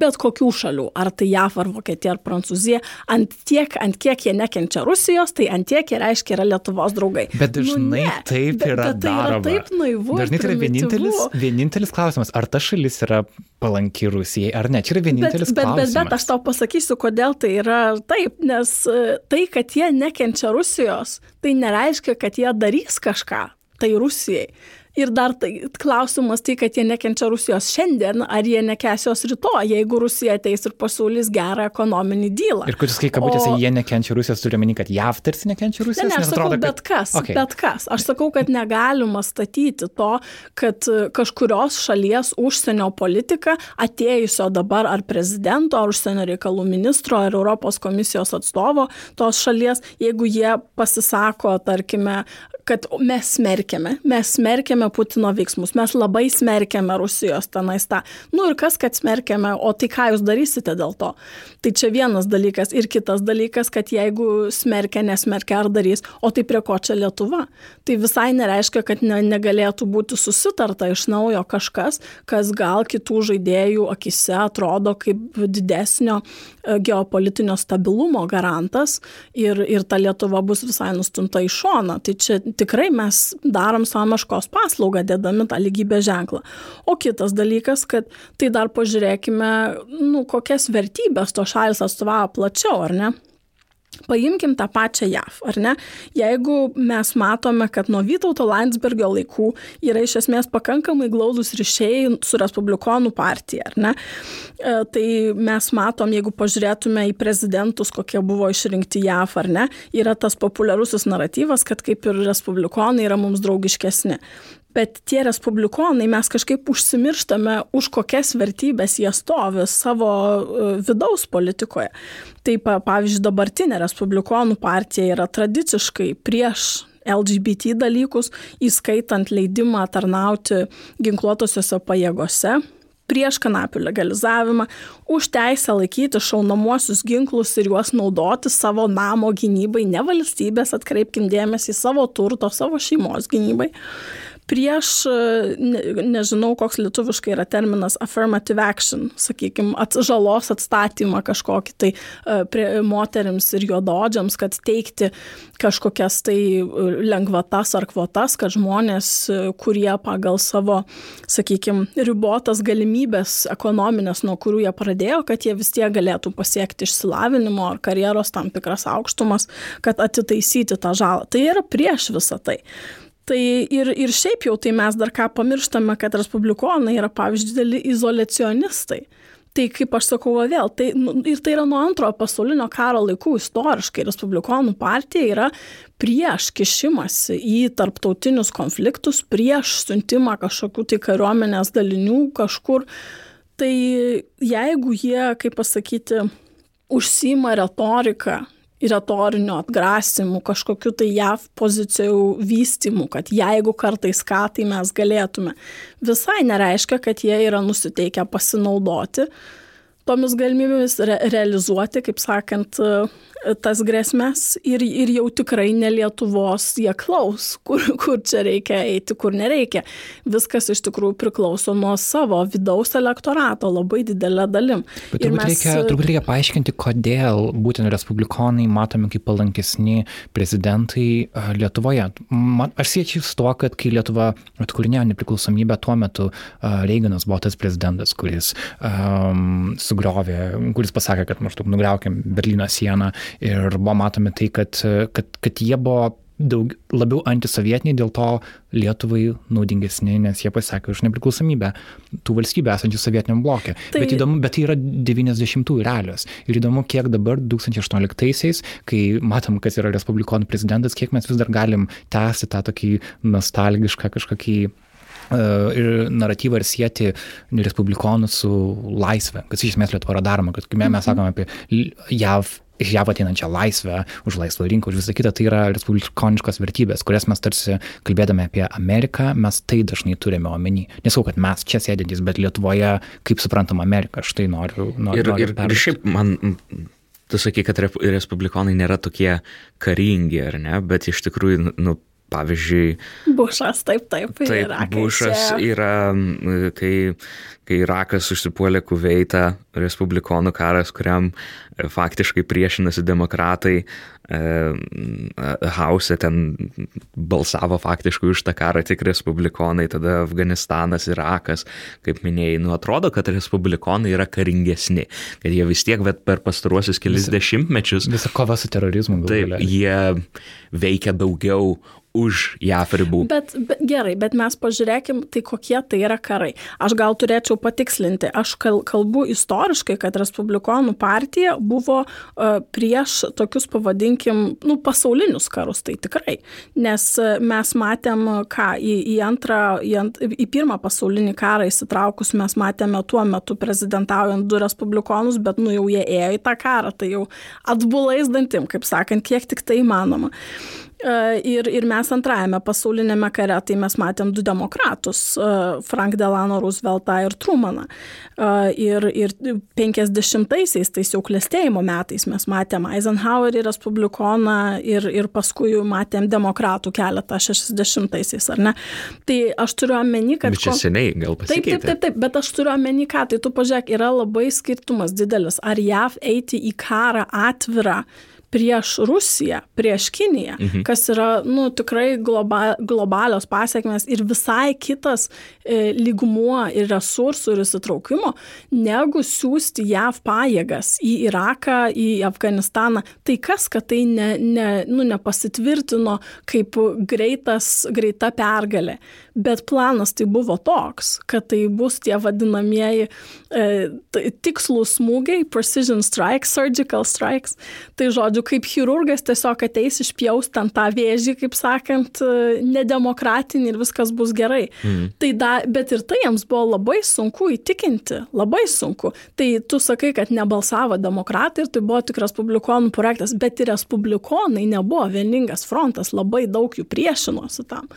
bet kokių šalių, ar tai JAV, ar Vokietija, ar Prancūzija, ant tiek, ant kiek jie nekenčia Rusijos, tai ant tiek jie reiškia yra Lietuvos draugai. Bet dažnai nu, ne, taip yra bet, bet tai. Yra taip naivu. Dažnai tai yra vienintelis, vienintelis klausimas, ar ta šalis yra palanki Rusijai, ar ne. Čia yra vienintelis bet, klausimas. Bet, bet, bet aš tau pasakysiu, kodėl tai yra taip, nes e, tai, kad jie nekenčia Rusijos, tai nereiškia, kad jie darys kažką tai Rusijai. Ir dar tai klausimas tai, kad jie nekenčia Rusijos šiandien, ar jie nekes jos rytoj, jeigu Rusija ateis ir pasiūlys gerą ekonominį dylą. Ir kuris, kai kabutėse, o... jie nekenčia Rusijos, turiu meni, kad JAV tarsi nekenčia Rusijos. Ne, ne aš sakau, atrodo, bet kad... kas, okay. bet kas. Aš sakau, kad negalima statyti to, kad kažkurios šalies užsienio politika atėjusio dabar ar prezidento, ar užsienio reikalų ministro, ar Europos komisijos atstovo tos šalies, jeigu jie pasisako, tarkime, kad mes smerkiame, mes smerkiame Putino veiksmus, mes labai smerkiame Rusijos tenais tą. Nu ir kas, kad smerkiame, o tai ką jūs darysite dėl to? Tai čia vienas dalykas. Ir kitas dalykas, kad jeigu smerkia, nesmerkia ar darys, o tai prie ko čia Lietuva? Tai visai nereiškia, kad ne, negalėtų būti susitarta iš naujo kažkas, kas gal kitų žaidėjų akise atrodo kaip didesnio e, geopolitinio stabilumo garantas ir, ir ta Lietuva bus visai nustumta į šoną. Tai čia tikrai mes darom savo meškos paslaugą, dėdami tą lygybės ženklą. O kitas dalykas, kad tai dar pažiūrėkime, nu, kokias vertybės to šalis atstovauja plačiau, ar ne? Paimkim tą pačią JAV, ar ne? Jeigu mes matome, kad nuo Vytauto Landsbergio laikų yra iš esmės pakankamai glaudus ryšiai su Respublikonų partija, ar ne? E, tai mes matom, jeigu pažiūrėtume į prezidentus, kokie buvo išrinkti JAV, ar ne, yra tas populiarusis naratyvas, kad kaip ir Respublikonai yra mums draugiškesni bet tie respublikonai mes kažkaip užsimirštame, už kokias vertybės jie stovi savo e, vidaus politikoje. Taip, pavyzdžiui, dabartinė respublikonų partija yra tradiciškai prieš LGBT dalykus, įskaitant leidimą tarnauti ginkluotosiuose pajėgose, prieš kanapių legalizavimą, už teisę laikyti šaunamuosius ginklus ir juos naudoti savo namo gynybai, ne valstybės, atkreipkim dėmesį, savo turto, savo šeimos gynybai prieš, ne, nežinau, koks lietuviškai yra terminas affirmative action, sakykime, at, žalos atstatymą kažkokį tai e, prie moteriams ir juododžiams, kad teikti kažkokias tai e, lengvatas ar kvotas, kad žmonės, e, kurie pagal savo, sakykime, ribotas galimybės ekonominės, nuo kurių jie pradėjo, kad jie vis tiek galėtų pasiekti išsilavinimo ar karjeros tam tikras aukštumas, kad atitaisyti tą žalą. Tai yra prieš visą tai. Tai ir, ir šiaip jau tai mes dar ką pamirštame, kad respublikonai yra, pavyzdžiui, dideli izolacionistai. Tai kaip aš sakau vėl, tai, nu, ir tai yra nuo antrojo pasaulinio karo laikų istoriškai Respublikonų partija yra prieš kišimąsi į tarptautinius konfliktus, prieš siuntimą kažkokių tai kariuomenės dalinių kažkur. Tai jeigu jie, kaip pasakyti, užsima retoriką retorinių atgrasimų, kažkokiu tai JAV pozicijų vystimų, kad jeigu kartais ką, tai mes galėtume. Visai nereiškia, kad jie yra nusiteikę pasinaudoti tomis galimybėmis re realizuoti, kaip sakant, tas grėsmės ir, ir jau tikrai ne Lietuvos jie klaus, kur, kur čia reikia eiti, kur nereikia. Viskas iš tikrųjų priklauso nuo savo vidaus elektorato labai didelė dalim. Bet turbūt, mes... reikia, turbūt reikia paaiškinti, kodėl būtent respublikonai matomi kaip palankesni prezidentai Lietuvoje. Man, aš siečiau su tuo, kad kai Lietuva atkūrinėjo nepriklausomybę, tuo metu Reiganas buvo tas prezidentas, kuris um, sugriovė, kuris pasakė, kad maždaug nugriaukiam Berlyno sieną ir buvo matomi tai, kad, kad, kad jie buvo daug, labiau antisovietiniai, dėl to Lietuvai naudingesni, nes jie pasakė už nepriklausomybę tų valstybių esančių sovietiniam blokė. Tai... Bet įdomu, bet tai yra 90-ųjų realios. Ir įdomu, kiek dabar 2018-aisiais, kai matom, kas yra Respublikonų prezidentas, kiek mes vis dar galim tęsti tą tokį nostalgišką kažkokį ir naratyvą ir sieti respublikonus su laisvė, kas iš esmės Lietuva yra daroma, kad kai mes mhm. sakome apie JAV iš JAV ateinančią laisvę, už laisvą rinką, už visą kitą, tai yra respublikoniškos vertybės, kurias mes tarsi kalbėdami apie Ameriką, mes tai dažnai turime omeny. Nesau, kad mes čia sėdintys, bet Lietuvoje, kaip suprantam Ameriką, aš tai noriu. noriu ir, noriu ir, ir šiaip man tu sakai, kad respublikonai nėra tokie karingi, ar ne, bet iš tikrųjų, nu, pavyzdžiui. Bušas, taip, taip. Taip, Bušas yra, kai, kai Irakas užsipuolė Kuveitą, respublikonų karas, kuriam e, faktiškai priešinasi demokratai, e, Hause ten balsavo faktiškai už tą karą tik respublikonai, tada Afganistanas, Irakas, kaip minėjai, nu atrodo, kad respublikonai yra karingesni, kad jie vis tiek, bet per pastaruosius kelis visa, dešimtmečius. Visa kova su terorizmu. Taip, jie veikia daugiau už JAF ribų. Bet, bet gerai, bet mes pažiūrėkim, tai kokie tai yra karai. Aš gal turėčiau patikslinti, aš kalbu istoriškai, kad Respublikonų partija buvo uh, prieš tokius, pavadinkim, nu, pasaulinius karus, tai tikrai. Nes mes matėm, ką į, į antrą, į, ant, į pirmą pasaulinį karą įsitraukus, mes matėme tuo metu prezidentaujant du Respublikonus, bet nu jau jie ėjo į tą karą, tai jau atbulais dantim, kaip sakant, kiek tik tai įmanoma. E, ir, ir mes antrajame pasaulinėme kare, tai mes matėm du demokratus e, - Frank Delano Rooseveltą ir Trumaną. E, ir, ir 50-aisiais, tais jau klėstėjimo metais, mes matėm Eisenhowerį, Respublikoną ir, ir paskui matėm demokratų keletą 60-aisiais, ar ne? Tai aš turiu omeny, kad... Bet čia seniai gal pasikeitė. Taip, taip, taip, taip, bet aš turiu omeny, ką, tai tu pažiūrėk, yra labai skirtumas didelis. Ar JAV eiti į karą atvirą prieš Rusiją, prieš Kiniją, mhm. kas yra nu, tikrai globa, globalios pasiekmes ir visai kitas e, lygmuo ir resursų ir įsitraukimo, negu siūsti JAV pajėgas į Iraką, į Afganistaną. Tai kas, kad tai ne, ne, nu, nepasitvirtino kaip greitas, greita pergalė. Bet planas tai buvo toks, kad tai bus tie vadinamieji e, tikslus smūgiai, precision strikes, surgical strikes. Tai žodžiu, kaip chirurgas tiesiog ateis išpjaus ten tą vėžį, kaip sakant, nedemokratinį ir viskas bus gerai. Mm. Tai da, bet ir tai jiems buvo labai sunku įtikinti, labai sunku. Tai tu sakai, kad nebalsavo demokratai ir tai buvo tik respublikonų projektas, bet ir respublikonai nebuvo vieningas frontas, labai daug jų priešinosi tam.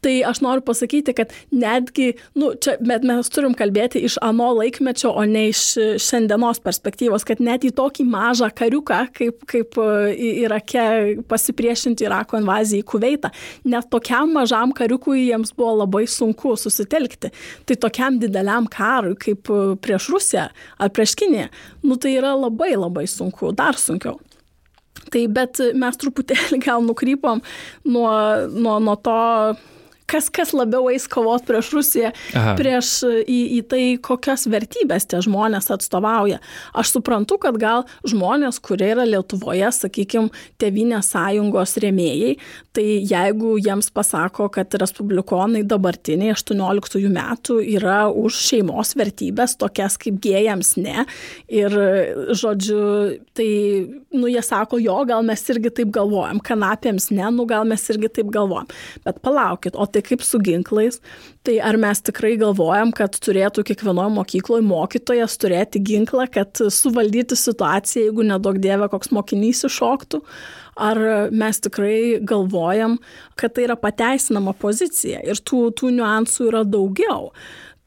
Tai aš noriu pasakyti, kad netgi, nu, čia, bet mes turim kalbėti iš ano laikmečio, o ne iš šiandienos perspektyvos, kad net į tokį mažą kariuką, kaip, kaip Irake pasipriešinti Irako invazijai į Kuveitą, net tokiam mažam kariukui jiems buvo labai sunku susitelkti. Tai tokiam dideliam karui, kaip prieš Rusiją ar prieš Kiniją, nu tai yra labai labai sunku, dar sunkiau. Tai bet mes truputėlį gal nukrypom nuo, nuo, nuo to kas, kas labiau eis kovot prieš Rusiją, Aha. prieš į, į tai, kokias vertybės tie žmonės atstovauja. Aš suprantu, kad gal žmonės, kurie yra Lietuvoje, sakykime, Tevinės sąjungos rėmėjai, tai jeigu jiems pasako, kad respublikonai dabartiniai 18 metų yra už šeimos vertybės, tokias kaip gėjams ne, ir žodžiu, tai, nu, jie sako, jo, gal mes irgi taip galvojam, kanapėms ne, nu, gal mes irgi taip galvojam. Bet palaukit, o tai tai kaip su ginklais, tai ar mes tikrai galvojam, kad turėtų kiekvienoje mokykloje mokytojas turėti ginklą, kad suvaldyti situaciją, jeigu nedaug dievė koks mokinys iššoktų, ar mes tikrai galvojam, kad tai yra pateisinama pozicija ir tų, tų niuansų yra daugiau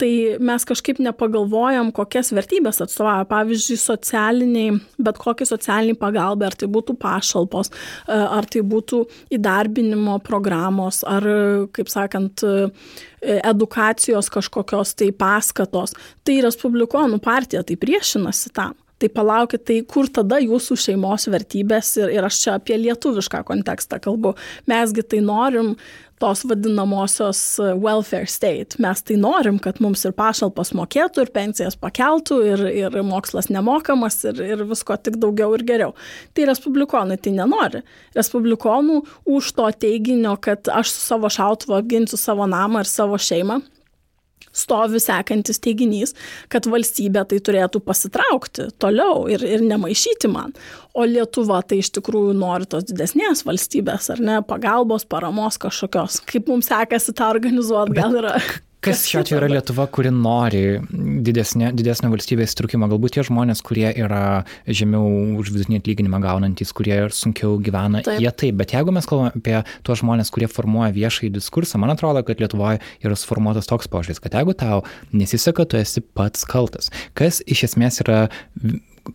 tai mes kažkaip nepagalvojam, kokias vertybės atstovauja. Pavyzdžiui, socialiniai, bet kokie socialiniai pagalbai, ar tai būtų pašalpos, e, ar tai būtų įdarbinimo programos, ar, kaip sakant, e, edukacijos kažkokios tai paskatos. Tai Respublikonų partija tai priešinasi tam. Tai palaukit, tai kur tada jūsų šeimos vertybės ir, ir aš čia apie lietuvišką kontekstą kalbu. Mesgi tai norim tos vadinamosios e, welfare state. Mes tai norim, kad mums ir pašalpas mokėtų, ir pensijas pakeltų, ir, ir mokslas nemokamas, ir, ir visko tik daugiau ir geriau. Tai respublikonai tai nenori. Respublikonų už to teiginio, kad aš su savo šautuvu apginsiu savo namą ir savo šeimą, stovi sekantis teiginys, kad valstybė tai turėtų pasitraukti toliau ir, ir nemaišyti man. O Lietuva tai iš tikrųjų nori tos didesnės valstybės, ar ne, pagalbos, paramos kažkokios. Kaip mums sekasi tą organizuoti, gal yra. Kas šiuo atveju yra Lietuva, kuri nori didesnė, didesnio valstybės įtraukimo? Galbūt tie žmonės, kurie yra žemiau už vidutinį atlyginimą gaunantys, kurie ir sunkiau gyvena, taip. jie taip. Bet jeigu mes kalbame apie tuos žmonės, kurie formuoja viešąjį diskursą, man atrodo, kad Lietuvoje yra suformuotas toks požiūris, kad jeigu tau nesiseka, tu esi pats kaltas. Kas iš esmės yra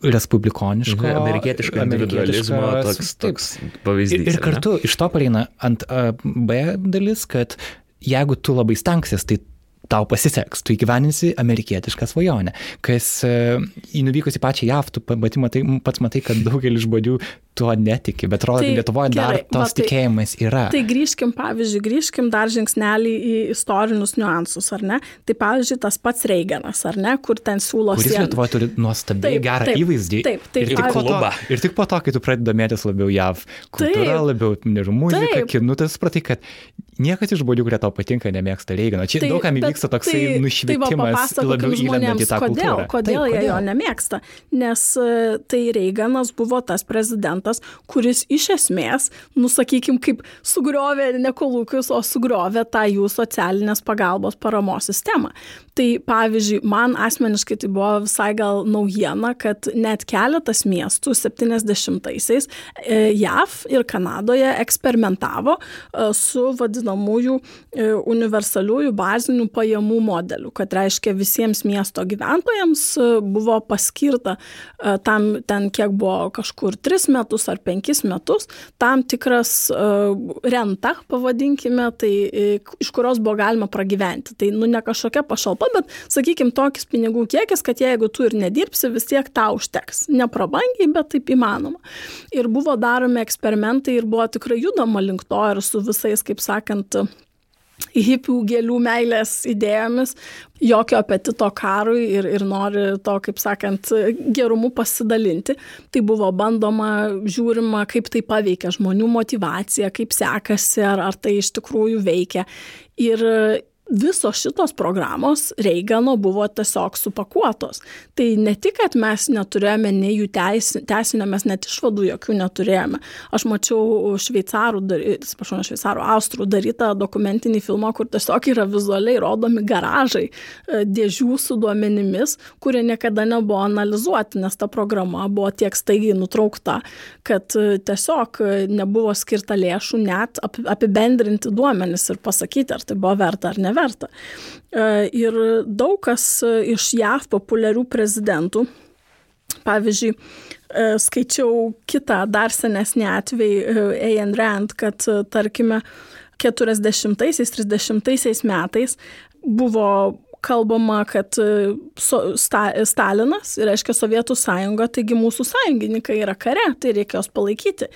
respublikoniško, mhm, amerikietiško individualizmo toks, toks pavyzdys. Ir, ir kartu iš to pareina ant uh, B dalis, kad jeigu tu labai stengsies, tai tau pasiseks, tu įgyveninsi amerikietišką svajonę. Kas į nuvykus į pačią JAV, tu matai, pats matai, kad daugelis žmonių tuo netiki, bet atrodo, tai, kad Lietuvoje dar tos tai, tikėjimas yra. Tai grįžkim, pavyzdžiui, grįžkim dar žingsnelį į istorinius niuansus, ar ne? Tai pavyzdžiui, tas pats Reiganas, ar ne, kur ten siūlo... Kuris sien... Lietuvoje turi nuostabiai gerą taip, įvaizdį. Taip, taip. Ir tik, to, ir tik po to, kai tu pradedi domėtis labiau JAV, kultūra, taip, labiau, nežinau, muzika, kinu, tai supratai, kad niekas iš žmonių, kurie tau patinka, nemėgsta Reigano. Čia tai, daugam įvyksta toksai tai, nušvitimas tai labiau įlendant į tą kodėl, kultūrą. Kodėl taip, jie kodėl? jo nemėgsta? Nes e, tai Reiganas buvo tas prezidentas, kuris iš esmės, nusakykim, kaip sugriovė ne kolūkius, o sugriovė tą jų socialinės pagalbos paramos sistemą. Tai pavyzdžiui, man asmeniškai tai buvo visai gal naujiena, kad net keletas miestų 70-aisiais e, JAV ir Kanadoje eksperimentavo e, su vadinamųjų universaliųjų bazinių pajamų modeliu, kad reiškia visiems miesto gyventojams buvo paskirta tam ten kiek buvo kažkur 3 metus ar 5 metus, tam tikras renta, pavadinkime, tai iš kurios buvo galima pragyventi. Tai nu ne kažkokia pašalpa, bet, sakykime, tokis pinigų kiekis, kad jeigu tu ir nedirbsi, vis tiek tau užteks. Neprabangiai, bet taip įmanoma. Ir buvo daromi eksperimentai ir buvo tikrai judama link to ir su visais, kaip sakant, hipių gėlių meilės idėjomis, jokio apetito karui ir, ir nori to, kaip sakant, gerumu pasidalinti. Tai buvo bandoma, žiūrima, kaip tai paveikia žmonių motivaciją, kaip sekasi, ar, ar tai iš tikrųjų veikia. Ir visos šitos programos Reigano buvo tiesiog supakuotos. Tai ne tik, kad mes neturėjome nei jų teisinio, mes net išvadų jokių neturėjome. Aš mačiau šveicarų, atsiprašau, šveicarų, austrų darytą dokumentinį filmą, kur tiesiog yra vizualiai rodomi garažai e, dėžių su duomenimis, kurie niekada nebuvo analizuoti, nes ta programa buvo tiek staigiai nutraukta, kad e, tiesiog e, nebuvo skirta lėšų net apibendrinti duomenis ir pasakyti, ar tai buvo verta ar ne neverta. E, ir daug kas iš JAV populiarių prezidentų, pavyzdžiui, e, skaičiau kitą dar senesnį atvejį e, Ayn Rand, kad tarkime 40-30 metais buvo kalbama, kad sta, Stalinas, reiškia Sovietų sąjunga, taigi mūsų sąjungininkai yra kare, tai reikia jos palaikyti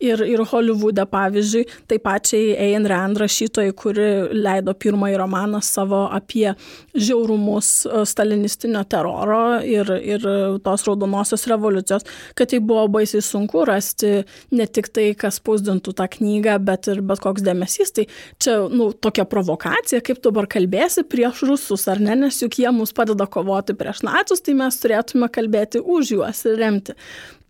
ir, ir Holivude, pavyzdžiui, taip pačiai Ayn Rand rašytojai, kuri leido pirmąjį romaną savo apie žiaurumus e, stalinistinio teroro ir, ir tos raudonosios revoliucijos, kad tai buvo baisiai sunku rasti ne tik tai, kas spausdintų tą knygą, bet ir bet koks dėmesys. Tai čia, nu, tokia provokacija, kaip dabar kalbėsi prieš rusus, ar ne, nes juk jie mus padeda kovoti prieš nacius, tai mes turėtume kalbėti už juos ir remti.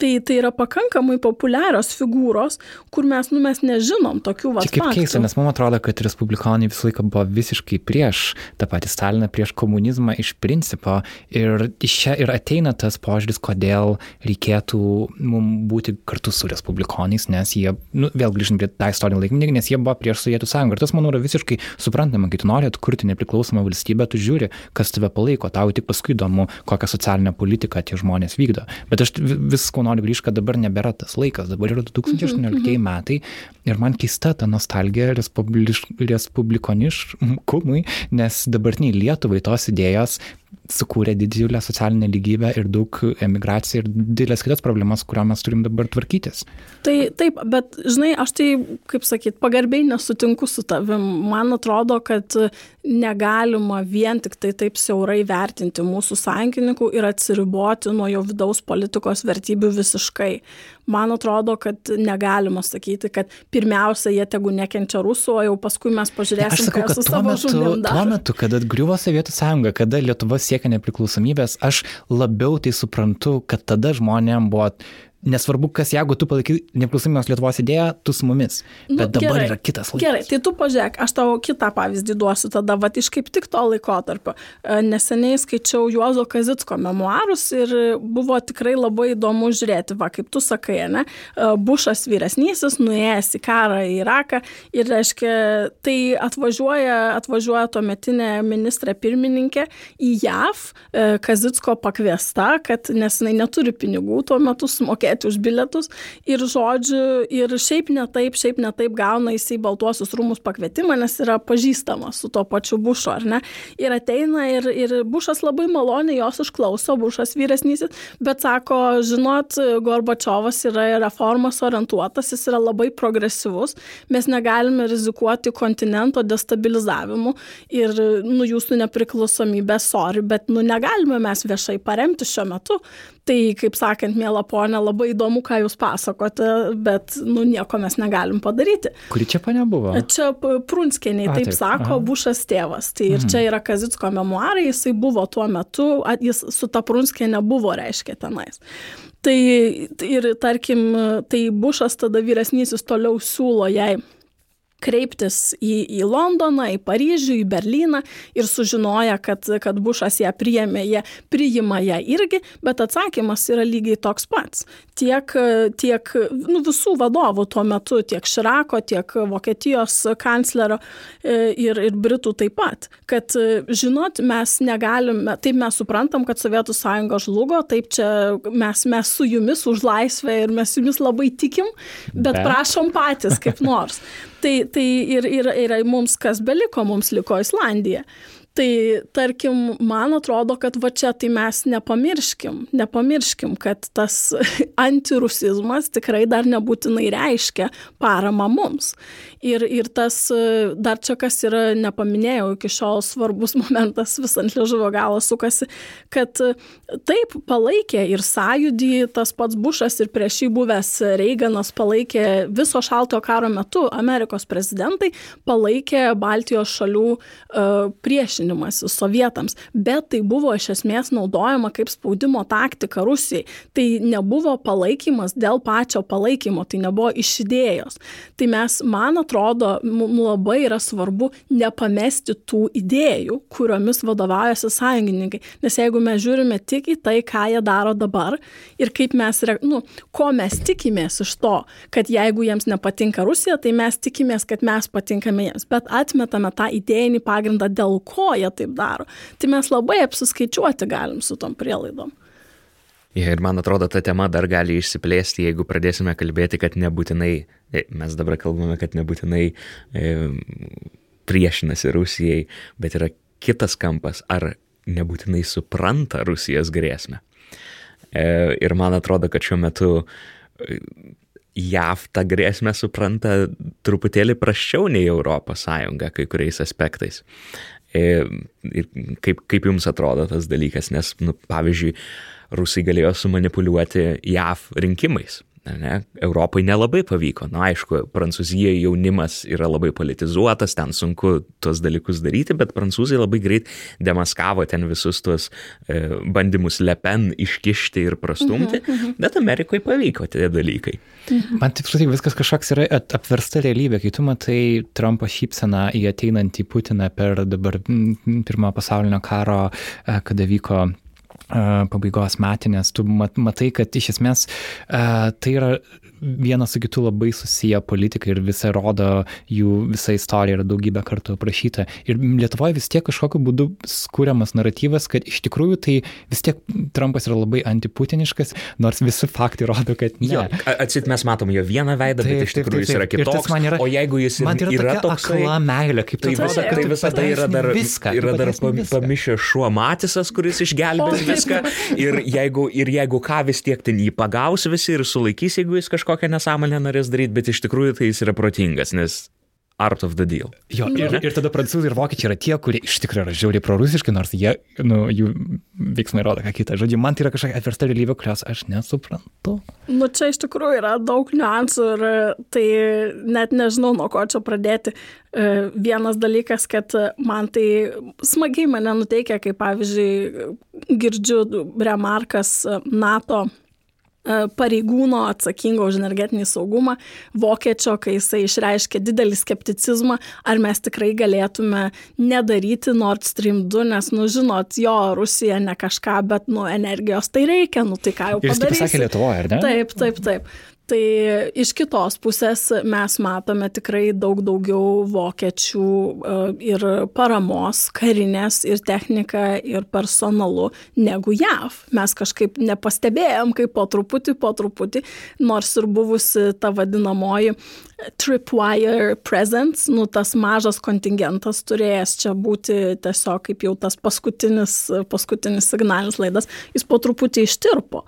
Tai, tai yra pakankamai populiarios figūros, kur mes, nu, mes nežinom tokių va. Čia kaip keista, nes man atrodo, kad respublikonai visą laiką buvo visiškai prieš tą patį Staliną, prieš komunizmą iš principo. Ir iš čia ir ateina tas požiūris, kodėl reikėtų mums būti kartu su respublikonais, nes jie, nu, vėl grįžtant prie tą istorinį laikmetį, nes jie buvo prieš Sovietų sąjungą. Ir tas, manau, yra visiškai suprantama, kai tu nori atkurti nepriklausomą valstybę, tu žiūri, kas tave palaiko, tau tik paskui įdomu, kokią socialinę politiką tie žmonės vykdo. Bet aš vis ko noriu grįžti, kad dabar nebėra tas laikas, dabar yra 2018 mhm, mhm. metai ir man keista ta nostalgija respublikoniškumui, nes dabartiniai Lietuvai tos idėjos sukūrė didžiulę socialinę lygybę ir daug emigraciją ir didelės kitas problemas, kuriuo mes turim dabar tvarkytis. Tai taip, bet žinai, aš tai, kaip sakyt, pagarbiai nesutinku su tavim. Man atrodo, kad negalima vien tik tai taip siaurai vertinti mūsų sąjungininkų ir atsiriboti nuo jo vidaus politikos vertybių visiškai. Man atrodo, kad negalima sakyti, kad pirmiausia jie tegu nekenčia rusų, o jau paskui mes pažiūrėsime, sakau, kas su savo žmonėmis. Tuo metu, kada atgriuvo Sovietų sąjunga, kada Lietuva siekia nepriklausomybės, aš labiau tai suprantu, kad tada žmonėm buvo nesvarbu, kas, jeigu tu palaikai nepriklausomybės Lietuvos idėją, tu su mumis. Bet nu, dabar gerai, yra kitas laikas. Gerai, tai tu pažiūrėk, aš tau kitą pavyzdį duosiu tada, va, iš kaip tik to laikotarpio. E, neseniai skaičiau Juozo Kazitsko memoarus ir buvo tikrai labai įdomu žiūrėti, va, kaip tu sakai, ne, e, Bušas vyresnysis, nuėjęs į karą į Iraką ir, reiškia, tai atvažiuoja, atvažiuoja tuo metinė ministrė pirmininkė į JAV, e, Kazitsko pakviesta, kad nes jinai neturi pinigų tuo metu sumokėti mokėti už bilietus ir žodžiu, ir šiaip ne taip, šiaip ne taip gauna jisai Baltuosius rūmus pakvietimą, nes yra pažįstamas su to pačiu Bušu, ar ne? Ir ateina ir, ir Bušas labai maloniai jos išklauso, Bušas vyresnysis, bet sako, žinot, Gorbačiovas yra reformas orientuotas, jis yra labai progresyvus, mes negalime rizikuoti kontinento destabilizavimu ir, nu, jūsų nepriklausomybė, sorry, bet, nu, negalime mes viešai paremti šiuo metu. Tai, kaip sakant, mėla ponė, labai įdomu, ką jūs pasakote, bet, nu, nieko mes negalim padaryti. Kuri čia ponė buvo? Čia Prunskieniai, taip, taip sako, aha. Bušas tėvas. Tai ir mhm. čia yra Kazitsko memoarai, jisai buvo tuo metu, jis su ta Prunskienė buvo, reiškia, tenais. Tai ir, tarkim, tai Bušas tada vyresnysis toliau siūlo jai kreiptis į, į Londoną, į Paryžių, į Berliną ir sužinoja, kad, kad Bušas ją priėmė, jie priima ją irgi, bet atsakymas yra lygiai toks pats. Tiek, tiek nu, visų vadovų tuo metu, tiek Širako, tiek Vokietijos kanclerio e, ir, ir Britų taip pat, kad, žinot, mes negalime, taip mes suprantam, kad Sovietų sąjunga žlugo, taip čia mes, mes su jumis už laisvę ir mes jumis labai tikim, bet, bet. prašom patys kaip nors. Tai, tai ir, ir, ir mums kas beliko, mums liko Islandija. Tai tarkim, man atrodo, kad va čia tai mes nepamirškim, nepamirškim, kad tas antirusizmas tikrai dar nebūtinai reiškia paramą mums. Ir, ir tas dar čia kas yra, nepaminėjau, iki šiol svarbus momentas vis ant liežuvio galo sukasi, kad taip palaikė ir sąjūdį, tas pats Bušas ir prieš jį buvęs Reiganas palaikė viso šaltojo karo metu, Amerikos prezidentai palaikė Baltijos šalių uh, prieš priešinimąsi sovietams, bet tai buvo iš esmės naudojama kaip spaudimo taktika Rusijai. Tai nebuvo palaikymas dėl pačio palaikymo, tai nebuvo iš idėjos. Tai mes, man atrodo, labai yra svarbu nepamesti tų idėjų, kuriomis vadovaujasi sąjungininkai. Nes jeigu mes žiūrime tik į tai, ką jie daro dabar ir kaip mes, nu, ko mes tikimės iš to, kad jeigu jiems nepatinka Rusija, tai mes tikimės, kad mes patinkame jiems, bet atmetame tą idėjinį pagrindą, dėl ko ko jie taip daro. Tai mes labai apsiskaičiuoti galim su tom prielaidom. Ja, ir man atrodo, ta tema dar gali išsiplėsti, jeigu pradėsime kalbėti, kad nebūtinai, e, mes dabar kalbame, kad nebūtinai e, priešinasi Rusijai, bet yra kitas kampas, ar nebūtinai supranta Rusijos grėsmę. E, ir man atrodo, kad šiuo metu e, JAV tą grėsmę supranta truputėlį praščiau nei ES kai kuriais aspektais. Ir kaip, kaip jums atrodo tas dalykas, nes, nu, pavyzdžiui, rusai galėjo sumanipuliuoti JAV rinkimais. Ne, Europai nelabai pavyko. Na, nu, aišku, Prancūzijoje jaunimas yra labai politizuotas, ten sunku tuos dalykus daryti, bet prancūzai labai greit demaskavo ten visus tuos e, bandymus lepen iškišti ir prastumti, uh -huh, uh -huh. bet Amerikoje pavyko tie dalykai. Uh mhm. -huh. Man tik tai viskas kažkoks yra apversta realybė, kai tu matai Trumpo šypseną į ateinantį Putiną per dabar pirmą pasaulinio karo, e, kada vyko pabaigos metinės, tu mat, matai, kad iš esmės tai yra vienas su kitu labai susiję politikai ir visa rodo jų visa istorija yra daugybę kartų aprašyta. Ir Lietuvoje vis tiek kažkokiu būdu skūriamas naratyvas, kad iš tikrųjų tai vis tiek Trumpas yra labai antiputiniškas, nors visi faktai rodo, kad ne. Jo, atsit mes matom jo vieną veidą, taip, bet iš tikrųjų taip, taip, taip. jis yra kitoks. Yra, o jeigu jis man yra, yra toks... Akla meilė, kaip tai visada, tai visada yra dar, viską, yra dar pamišęs šuo Matisas, kuris išgelbės viską. Ir jeigu, ir jeigu ką vis tiek ten jį pagaus visi ir sulaikys, jeigu jis kažko kažkokią nesąmonę norės daryti, bet iš tikrųjų tai jis yra protingas, nes art of the deal. Jo, ir, ir tada prancūzai ir vokiečiai yra tie, kurie iš tikrųjų yra žiauriai prorusiški, nors jie, nu, jų veiksmai rodo ką kitą. Žodžiu, man tai yra kažkokia atversta realybė, kurios aš nesuprantu. Nu, čia iš tikrųjų yra daug niuansų ir tai net nežinau, nuo ko čia pradėti. E, vienas dalykas, kad man tai smagiai mane nuteikia, kai pavyzdžiui girdžiu remarkas NATO pareigūno atsakingo už energetinį saugumą, vokiečio, kai jisai išreiškė didelį skepticizmą, ar mes tikrai galėtume nedaryti Nord Stream 2, nes, nu, žinot, jo, Rusija ne kažką, bet, nu, energijos tai reikia, nu, tai ką jau padaryti. Jis pasakė Lietuvoje, ar ne? Taip, taip, taip. Tai iš kitos pusės mes matome tikrai daug daugiau vokiečių e, ir paramos karinės ir technika ir personalu negu JAV. Mes kažkaip nepastebėjom, kaip po truputį, po truputį, nors ir buvusi ta vadinamoji tripwire presence, nu tas mažas kontingentas turėjęs čia būti tiesiog kaip jau tas paskutinis, paskutinis signalinis laidas, jis po truputį ištirpo.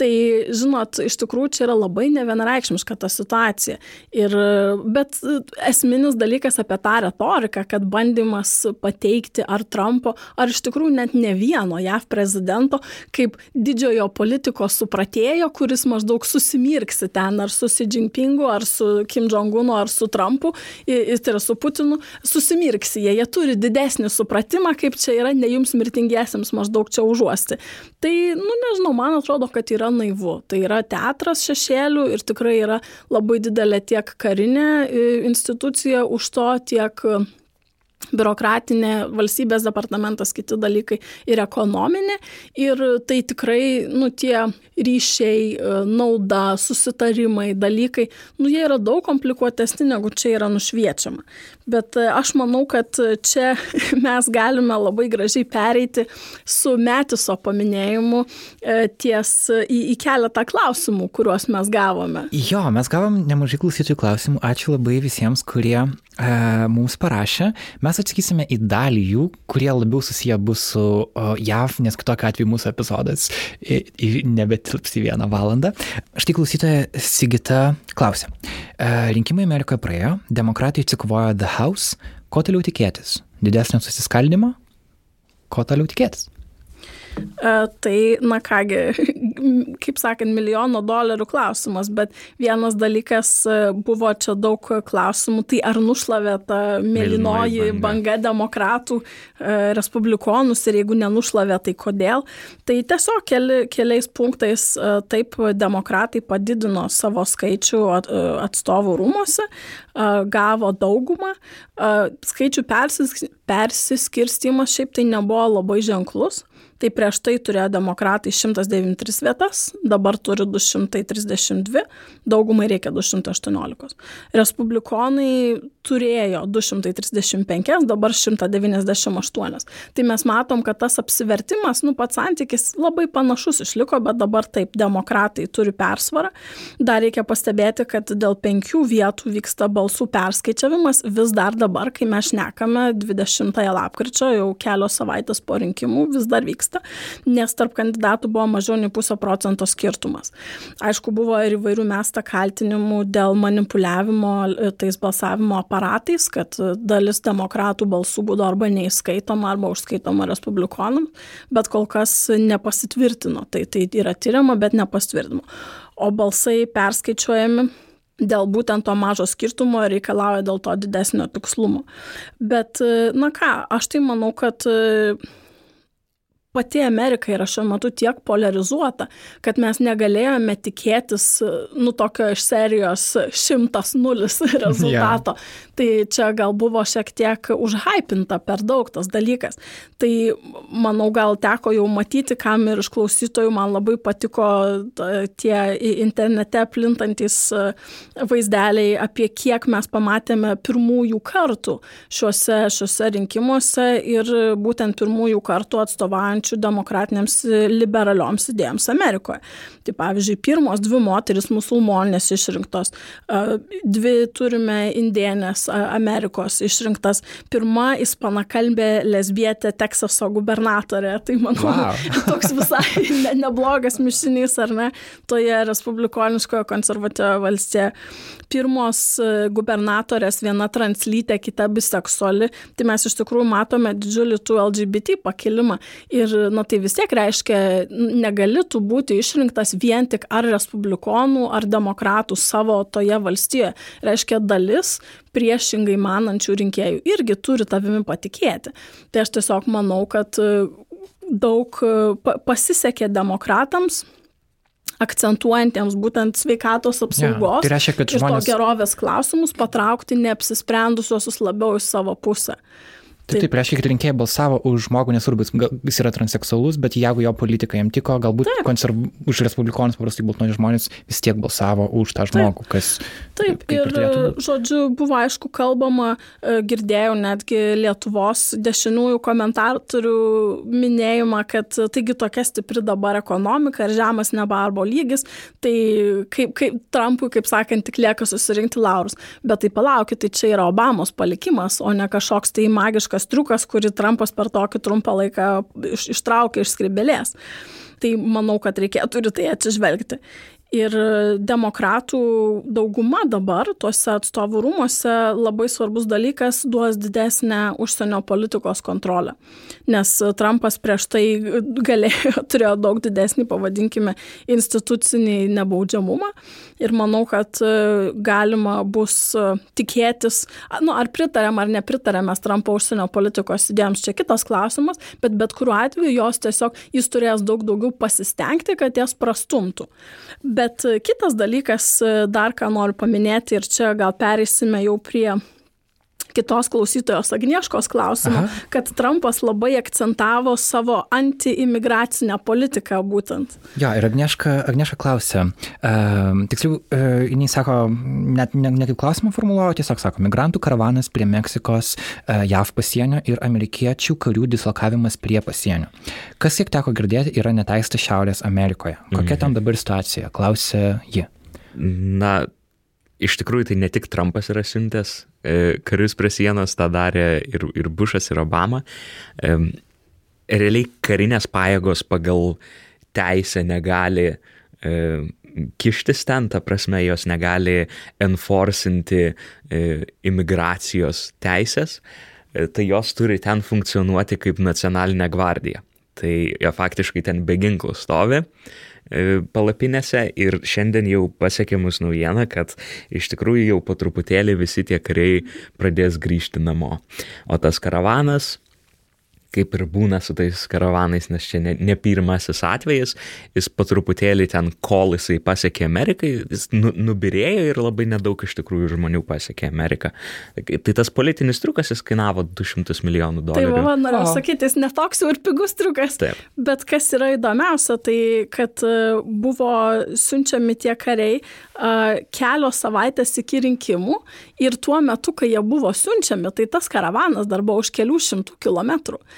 Tai, žinot, iš tikrųjų čia yra labai nevienareikšmiška ta situacija. Ir, bet esminis dalykas apie tą retoriką, kad bandymas pateikti ar Trumpo, ar iš tikrųjų net ne vieno JAV prezidento, kaip didžiojo politikos supratėjo, kuris maždaug susimirksi ten ar su Xi Jinpingu, ar su Kim Jong-unu, ar su Trumpu, tai yra su Putinu, susimirksi jie. Jie turi didesnį supratimą, kaip čia yra ne jums mirtingiesiams maždaug čia užuosti. Tai, nu nežinau, man atrodo, kad yra naivu. Tai yra teatras šešėlių ir tikrai yra labai didelė tiek karinė e, institucija už to, tiek biurokratinė, valstybės departamentas, kiti dalykai ir ekonominė. Ir tai tikrai, nu, tie ryšiai, e, nauda, susitarimai, dalykai, nu, jie yra daug komplikuotesni, negu čia yra nušviečiama. Bet e, aš manau, kad čia mes galime labai gražiai pereiti su Metiso paminėjimu e, ties į, į keletą klausimų, kuriuos mes gavome. Jo, mes gavom nemažai klausytojų klausimų. Ačiū labai visiems, kurie e, mums parašė. Mes atsakysime į dalį jų, kurie labiau susiję bus su o, JAV, nes kitokiu atveju mūsų epizodas nebetilps į vieną valandą. Štai klausytoja Sigita klausė. E, rinkimai Amerikoje praėjo, demokratai atsikovojo The House. Ko toliau tikėtis? Didesnio susiskaldimo? Ko toliau tikėtis? E, tai, na kągi, kaip sakant, milijono dolerių klausimas, bet vienas dalykas e, buvo čia daug klausimų, tai ar nušlavė ta mėlynoji banga. banga demokratų, e, respublikonus ir jeigu nenušlavė, tai kodėl. Tai tiesiog keli, keliais punktais taip demokratai padidino savo skaičių atstovų rūmose, gavo daugumą, skaičių persiskirstimas šiaip tai nebuvo labai ženklus. Tai prieš tai turėjo demokratai 193 vietas, dabar turi 232, daugumai reikia 218. Respublikonai turėjo 235, dabar 198. Tai mes matom, kad tas apsivertimas, nu pats santykis labai panašus išliko, bet dabar taip, demokratai turi persvarą. Dar reikia pastebėti, kad dėl penkių vietų vyksta balsų perskaičiavimas vis dar dabar, kai mes šnekame 20 lapkričio, jau kelios savaitės po rinkimų vis dar vyksta vyksta, nes tarp kandidatų buvo mažiau nei pusę procento skirtumas. Aišku, buvo ir įvairių mesta kaltinimų dėl manipuliavimo e, tais balsavimo aparatais, kad dalis demokratų balsų būdavo arba neįskaitoma, arba užskaitoma respublikonam, bet kol kas nepasitvirtino. Tai, tai yra tyriama, bet nepasitvirtino. O balsai perskaičiuojami dėl būtent to mažo skirtumo reikalauja dėl to didesnio tikslumo. Bet, na ką, aš tai manau, kad pati Amerika yra šiuo metu tiek polarizuota, kad mes negalėjome tikėtis, nu, tokio iš serijos šimtas nulis rezultato. Yeah. Tai čia gal buvo šiek tiek užhypinta per daug tas dalykas. Tai manau, gal teko jau matyti, kam ir iš klausytojų man labai patiko tie internete plintantis vaizdeliai, apie kiek mes pamatėme pirmųjų kartų šiuose, šiuose rinkimuose ir būtent pirmųjų kartų atstovaujant prieštaraujančių demokratinėms e, liberalioms idėjams Amerikoje. Tai pavyzdžiui, pirmos dvi moteris musulmonės išrinktos, dvi turime indienės Amerikos išrinktas, pirma ispanakalbė lesbietė Teksaso gubernatorė. Tai manau, wow. toks visai ne, neblogas mišinys, ar ne, toje respublikoniškoje konservatyvioje valstybėje. Pirmos e, gubernatorės, viena translytė, kita biseksuali, tai mes iš tikrųjų matome didžiulį tų LGBT pakilimą. Ir na, tai vis tiek reiškia, negali tu būti išrinktas vien tik ar respublikonų, ar demokratų savo toje valstijoje. Reiškia, dalis priešingai manančių rinkėjų irgi turi tavimi patikėti. Tai aš tiesiog manau, kad daug pasisekė demokratams akcentuojantiems būtent sveikatos apsaugos ja, tai reiškia, kad žmonės... ir to gerovės klausimus patraukti neapsisprendusiosius labiau į savo pusę. Taip, taip, reiškia, kad rinkėjai balsavo už žmogų, nesvarbu, jis yra transseksualus, bet jeigu jo politika jam tiko, galbūt konserv... už respublikonus paprastai baltoni žmonės vis tiek balsavo už tą žmogų, taip. kas. Taip, ir, ir žodžiu, buvo aišku kalbama, e, girdėjau netgi Lietuvos dešiniųjų komentatorių minėjimą, kad taigi tokia stipri dabar ekonomika ir žemas nebarbo lygis, tai kaip, kaip Trumpui, kaip sakant, tik lieka susirinkti laurus. Bet tai palaukit, tai čia yra Obamos palikimas, o ne kažkoks tai magiškas savotiškas triukas, kurį Trumpas per tokį trumpą laiką iš, ištraukė iš skribelės. Tai manau, kad reikėtų ir tai atsižvelgti. Ir demokratų dauguma dabar tuose atstovų rūmose labai svarbus dalykas duos didesnę užsienio politikos kontrolę. Nes Trumpas prieš tai galėjo, turėjo daug didesnį, pavadinkime, institucinį nebaudžiamumą. Ir manau, kad galima bus tikėtis, nu, ar pritarėm ar nepritarėm mes Trumpo užsienio politikos idėjams, čia kitas klausimas, bet bet kuriuo atveju jos tiesiog jis turės daug daugiau pasistengti, kad jas prastumtų. Bet Bet kitas dalykas, dar ką noriu paminėti ir čia gal perėsime jau prie kitos klausytojos Agnieškos klausimą, Aha. kad Trumpas labai akcentavo savo antiimigracinę politiką būtent. Jo, ir Agnieška, Agnieška klausė, uh, tiksliau, uh, jinai sako, net ne, ne kaip klausimą formuluoju, tiesiog sako, migrantų karavanas prie Meksikos, uh, JAV pasienio ir amerikiečių karių dislokavimas prie pasienio. Kas kiek teko girdėti, yra neteista Šiaurės Amerikoje. Kokia mhm. ten dabar situacija? Klausė ji. Na, iš tikrųjų tai ne tik Trumpas yra siuntęs e, karius prie sienos, tą darė ir, ir Bušas, ir Obama. E, realiai karinės pajėgos pagal teisę negali e, kištis ten, ta prasme, jos negali enforcinti imigracijos teisės, tai jos turi ten funkcionuoti kaip nacionalinė gvardija. Tai jie faktiškai ten be ginklų stovi E, palapinėse ir šiandien jau pasiekė mus naujiena, kad iš tikrųjų jau po truputėlį visi tie kariai pradės grįžti namo. O tas karavanas kaip ir būna su tais karavanais, nes čia ne, ne pirmasis atvejis, jis po truputėlį ten, kol jisai pasiekė Ameriką, jis nu, nubirėjo ir labai nedaug iš tikrųjų žmonių pasiekė Ameriką. Tai tas politinis triukas jis kainavo 200 milijonų dolerių. Tai man norėjau sakyti, jis netoks jau ir pigus triukas. Taip. Bet kas yra įdomiausia, tai kad e, buvo siunčiami tie kariai e, kelios savaitės iki rinkimų ir tuo metu, kai jie buvo siunčiami, tai tas karavanas dar buvo už kelių šimtų kilometrų.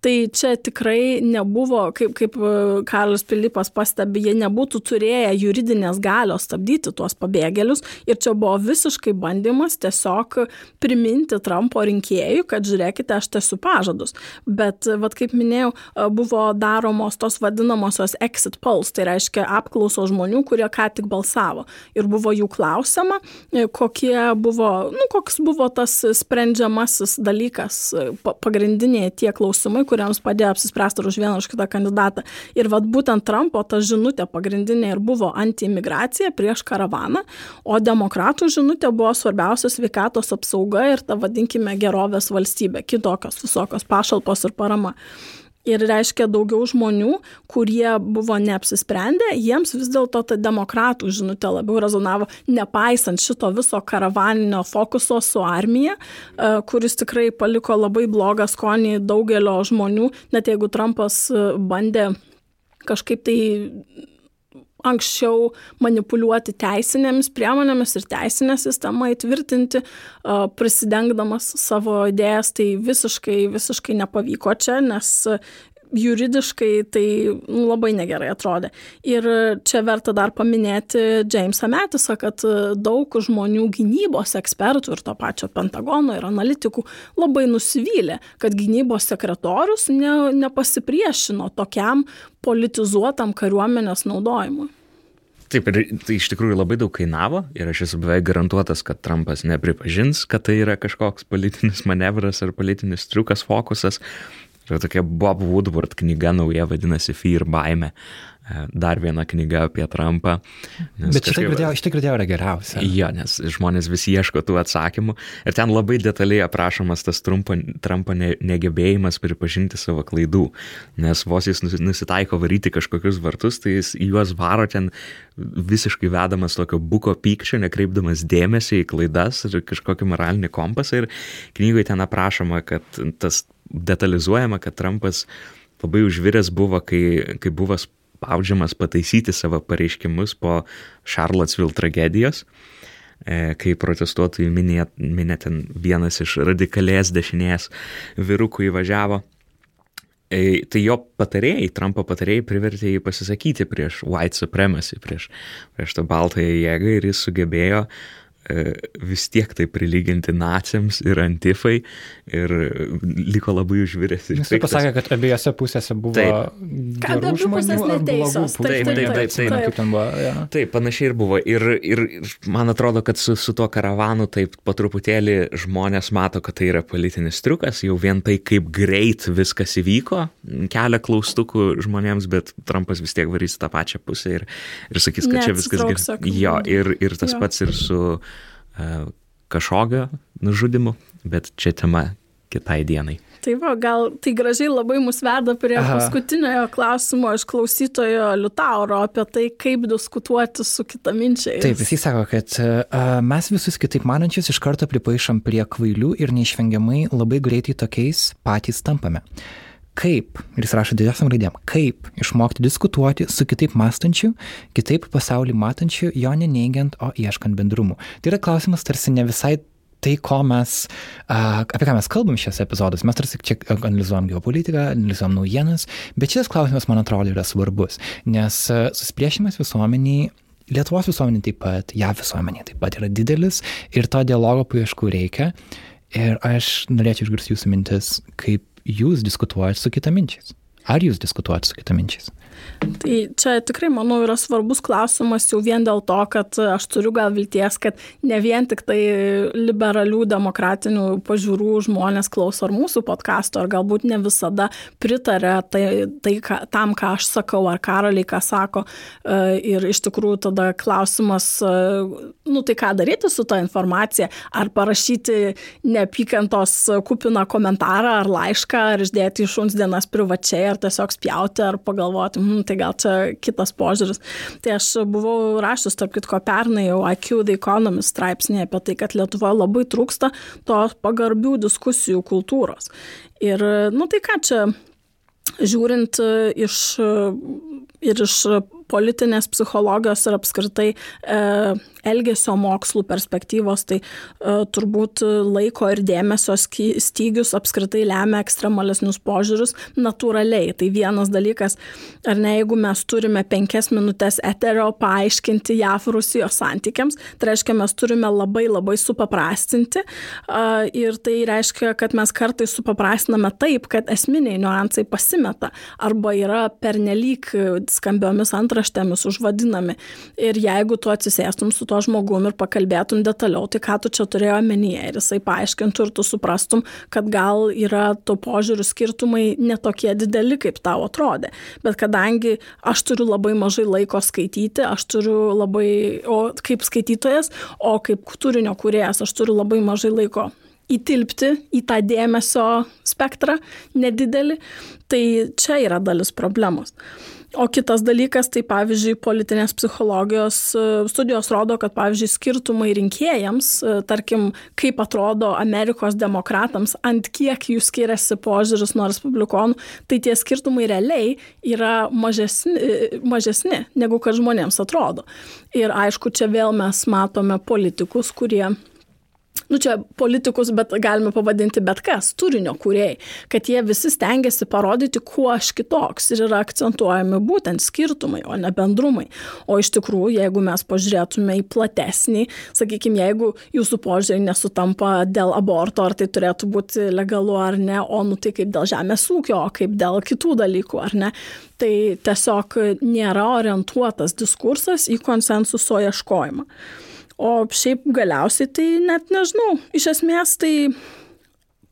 Tai čia tikrai nebuvo, kaip, kaip e, Karlas Pilipas pastebi, jie nebūtų turėję juridinės galios stabdyti tuos pabėgėlius ir čia buvo visiškai bandymas tiesiog priminti Trumpo rinkėjų, kad žiūrėkite, aš tęsiu pažadus. Bet, vad kaip minėjau, e, buvo daromos tos vadinamosios exit polls, tai reiškia apklausos žmonių, kurie ką tik balsavo. Ir buvo jų klausima, e, kokie buvo, nu, koks buvo tas sprendžiamasis dalykas, pagrindiniai tie klausimai, kuriems padėjo apsispręsti už vieną už kitą kandidatą. Ir vad būtent Trumpo ta žinutė pagrindinė ir buvo antiimigracija prieš karavaną, o demokratų žinutė buvo svarbiausia sveikatos apsauga ir ta vadinkime gerovės valstybė, kitokios visokios pašalpos ir parama. Ir reiškia daugiau žmonių, kurie buvo neapsisprendę, jiems vis dėlto ta demokratų žinutė labiau rezonavo, nepaisant šito viso karavaninio fokuso su armija, e, kuris tikrai paliko labai blogą skonį daugelio žmonių, net jeigu Trumpas e, bandė kažkaip tai anksčiau manipuliuoti teisinėmis priemonėmis ir teisinę sistemą įtvirtinti, prisidengdamas savo idėjas, tai visiškai, visiškai nepavyko čia, nes juridiškai tai labai negerai atrodė. Ir čia verta dar paminėti Jamesą Metisą, kad daug žmonių gynybos ekspertų ir to pačio Pentagono ir analitikų labai nusivylė, kad gynybos sekretorius ne, nepasipriešino tokiam politizuotam kariuomenės naudojimui. Taip, ir tai iš tikrųjų labai daug kainavo ir aš esu beveik garantuotas, kad Trumpas nepripažins, kad tai yra kažkoks politinis manevras ar politinis triukas, fokusas. Yra tokia Bob Woodward knyga nauja, vadinasi Fear baime. E, dar viena knyga apie Trumpą. Bet šitą girdėjau, šitą girdėjau yra geriausia. Jo, nes žmonės vis ieško tų atsakymų. Ir ten labai detaliai aprašomas tas Trumpo, Trumpo ne, negebėjimas pripažinti savo klaidų. Nes vos jis nusitaiko varyti kažkokius vartus, tai jis juos varo ten visiškai vedamas tokio buko pykčio, nekreipdamas dėmesį į klaidas ir kažkokį moralinį kompasą. Ir knygoje ten aprašoma, kad tas detalizuojama, kad Trumpas labai užviręs buvo, kai, kai buvo spaudžiamas pataisyti savo pareiškimus po Charlottesville tragedijos, e, kai protestuotojų minė, minė ten vienas iš radikalės dešinės vyrukų įvažiavo. E, tai jo patarėjai, Trumpo patarėjai privertė jį pasisakyti prieš white supremacy, prieš, prieš tą baltąją jėgą ir jis sugebėjo uh, vis tiek tai prilyginti naciams ir antifai ir liko labai užviręs. Jis pasakė, kad abiejose pusėse buvo taip. Kad abi pusės neteisos. Taip, taip, taip, taip, taip, taip. taip. Buvo, ja. taip, panašiai ir buvo. Ir, ir man atrodo, kad su, su tuo karavanu taip po truputėlį žmonės mato, kad tai yra politinis triukas, jau vien tai, kaip greit viskas įvyko, kelia klaustukų žmonėms, bet Trumpas vis tiek varys tą pačią pusę ir, ir sakys, kad čia viskas gerai. Jo, ir, ir tas jo. pats ir su kažkokio nužudimu, bet čia tema kitai dienai. Tai va, gal tai gražiai labai mus veda prie Aha. paskutiniojo klausimo iš klausytojo Liutauro apie tai, kaip diskutuoti su kitaminčiais. Taip, jisai sako, kad uh, mes visus kitaip manančius iš karto pripaišom prie kvailių ir neišvengiamai labai greitai tokiais patys tampame. Uh, kaip, ir jis rašo didžiosiam raidėm, kaip išmokti diskutuoti su kitaip mąstančiu, kitaip pasaulį matančiu, jo neneigiant, o ieškant bendrumų. Tai yra klausimas tarsi ne visai tai, ko mes, apie ką mes kalbam šios epizodus. Mes tarsi čia analizuojam geopolitiką, analizuojam naujienas, bet šitas klausimas, man atrodo, yra svarbus, nes susipriešimas visuomeniai Lietuvos visuomenė taip pat, JAV visuomenė taip pat yra didelis ir to dialogo paieškų reikia. Ir aš norėčiau išgirsti jūsų mintis, kaip jūs diskutuojat su kitaminčiais? Ar jūs diskutuojat su kitaminčiais? Tai čia tikrai, manau, yra svarbus klausimas jau vien dėl to, kad aš turiu gal vilties, kad ne vien tik tai liberalių demokratinių pažiūrų žmonės klauso ar mūsų podkasto, ar galbūt ne visada pritarė tai, tai ką, tam, ką aš sakau, ar karaliai ką sako. E, ir iš tikrųjų tada klausimas, e, nu tai ką daryti su ta informacija, ar parašyti neapykantos kupiną komentarą, ar laišką, ar išdėti iš šuns dienas privačiai, ar tiesiog spjauti, ar pagalvoti, hm, tai gal čia kitas požiūris. Tai aš buvau rašęs, tarp kitko, pernai jau IQ The Economist straipsnėje apie tai, kad Lietuvoje labai trūksta to pagarbių diskusijų kultūros. Ir, nu tai ką čia, žiūrint iš ir iš politinės psichologijos ir apskritai e, elgesio mokslų perspektyvos, tai e, turbūt laiko ir dėmesio stygius apskritai lemia ekstremalesnius požiūrius natūraliai. Tai vienas dalykas, ar ne, jeigu mes turime penkias minutės eterio paaiškinti JAF Rusijos santykiams, tai reiškia, mes turime labai labai supaprastinti e, ir tai reiškia, kad mes kartais supaprastiname taip, kad esminiai niuansai pasimeta arba yra pernelyg skambiomis antraštėmis užvadinami. Ir jeigu tu atsisėstum su tuo žmogum ir pakalbėtum detaliau, tai ką tu čia turėjo omenyje ir jisai paaiškintų ir tu suprastum, kad gal yra to požiūrių skirtumai netokie dideli, kaip tau atrodė. Bet kadangi aš turiu labai mažai laiko skaityti, aš turiu labai, o kaip skaitytojas, o kaip turinio kuriejas, aš turiu labai mažai laiko įtilpti į tą dėmesio spektrą nedidelį, tai čia yra dalis problemos. O kitas dalykas, tai pavyzdžiui, politinės psichologijos e, studijos rodo, kad, pavyzdžiui, skirtumai rinkėjams, e, tarkim, kaip atrodo Amerikos demokratams, ant kiek jų skiriasi požiūris nuo respublikonų, tai tie skirtumai realiai yra mažesni, e, mažesni negu kad žmonėms atrodo. Ir aišku, čia vėl mes matome politikus, kurie nu čia politikus, bet galime pavadinti bet kas, turinio kūrėjai, kad jie visi stengiasi parodyti, kuo aš kitoks ir yra akcentuojami būtent skirtumai, o ne bendrumai. O iš tikrųjų, jeigu mes pažiūrėtume į platesnį, sakykime, jeigu jūsų požiūrė nesutampa dėl aborto, ar tai turėtų būti legalu ar ne, o nu tai kaip dėl žemės ūkio, o kaip dėl kitų dalykų ar ne, tai tiesiog nėra orientuotas diskursas į konsensuso ieškojimą. O šiaip galiausiai tai net nežinau, iš esmės tai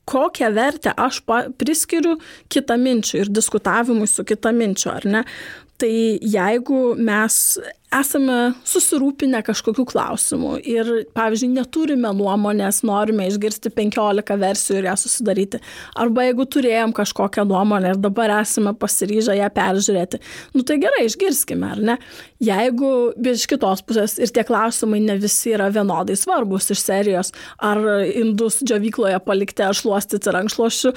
kokią vertę aš priskiriu kitaminčiui ir diskutavimui su kitaminčiu, ar ne. Tai jeigu mes esame susirūpinę kažkokiu klausimu ir, pavyzdžiui, neturime nuomonės, norime išgirsti 15 versijų ir ją susidaryti. Arba jeigu turėjom kažkokią nuomonę ir dabar esame pasiryžę ją peržiūrėti, nu tai gerai, išgirskime, ar ne? Jeigu, iš kitos pusės ir tie klausimai ne visi yra vienodai svarbus iš serijos, ar indus džiovykloje palikti ar šluostyti rankšluošių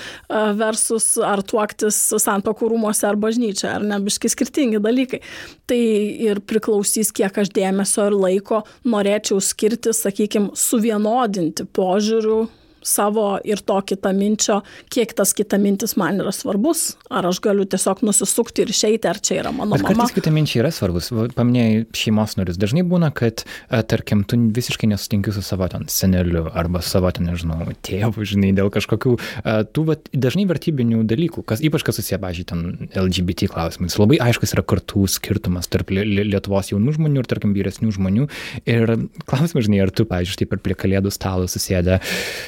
versus ar tuoktis santokų rūmose ar bažnyčioje, ar ne, biškai skirtingi dalykai. Tai ir priklauso priklausys, kiek aš dėmesio ir laiko norėčiau skirti, sakykime, suvienodinti požiūrių savo ir to kitaminčio, kiek tas kitamintis man yra svarbus, ar aš galiu tiesiog nusisukti ir išeiti, ar čia yra mano Bet mama. Kartais kitaminčiai yra svarbus. Paminėjai šeimos narius. Dažnai būna, kad, tarkim, tu visiškai nesutinki su savo ten seneliu arba savo ten, nežinau, tėvu, žinai, dėl kažkokių tų vat, dažnai vertybinių dalykų, kas ypač kas susiję, pažiūrėjau, ten LGBT klausimais. Labai aiškus yra kartų skirtumas tarp Lietuvos jaunų žmonių ir, tarkim, vyresnių žmonių. Ir klausimas, žinai, ar tu, pažiūrėjau, taip ir prie kalėdų stalo susėdę,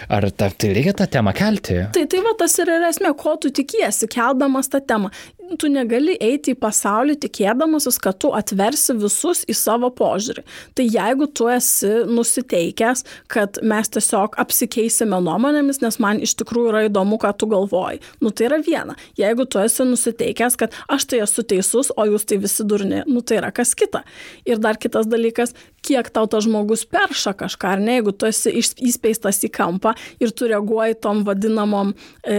ar ar ta, tai reikia tą temą kelti? Tai tai va tas ir yra esmė, ko tu tikiesi, keldamas tą temą tu negali eiti į pasaulį tikėdamasis, kad tu atversi visus į savo požiūrį. Tai jeigu tu esi nusiteikęs, kad mes tiesiog apsikeisime nuomonėmis, nes man iš tikrųjų yra įdomu, ką tu galvoji, nu tai yra viena. Jeigu tu esi nusiteikęs, kad aš tai esu teisus, o jūs tai visi durni, nu tai yra kas kita. Ir dar kitas dalykas, kiek tau tas žmogus perša kažką, ar ne, jeigu tu esi įspeistas į kampą ir tu reaguoji tom vadinamom e,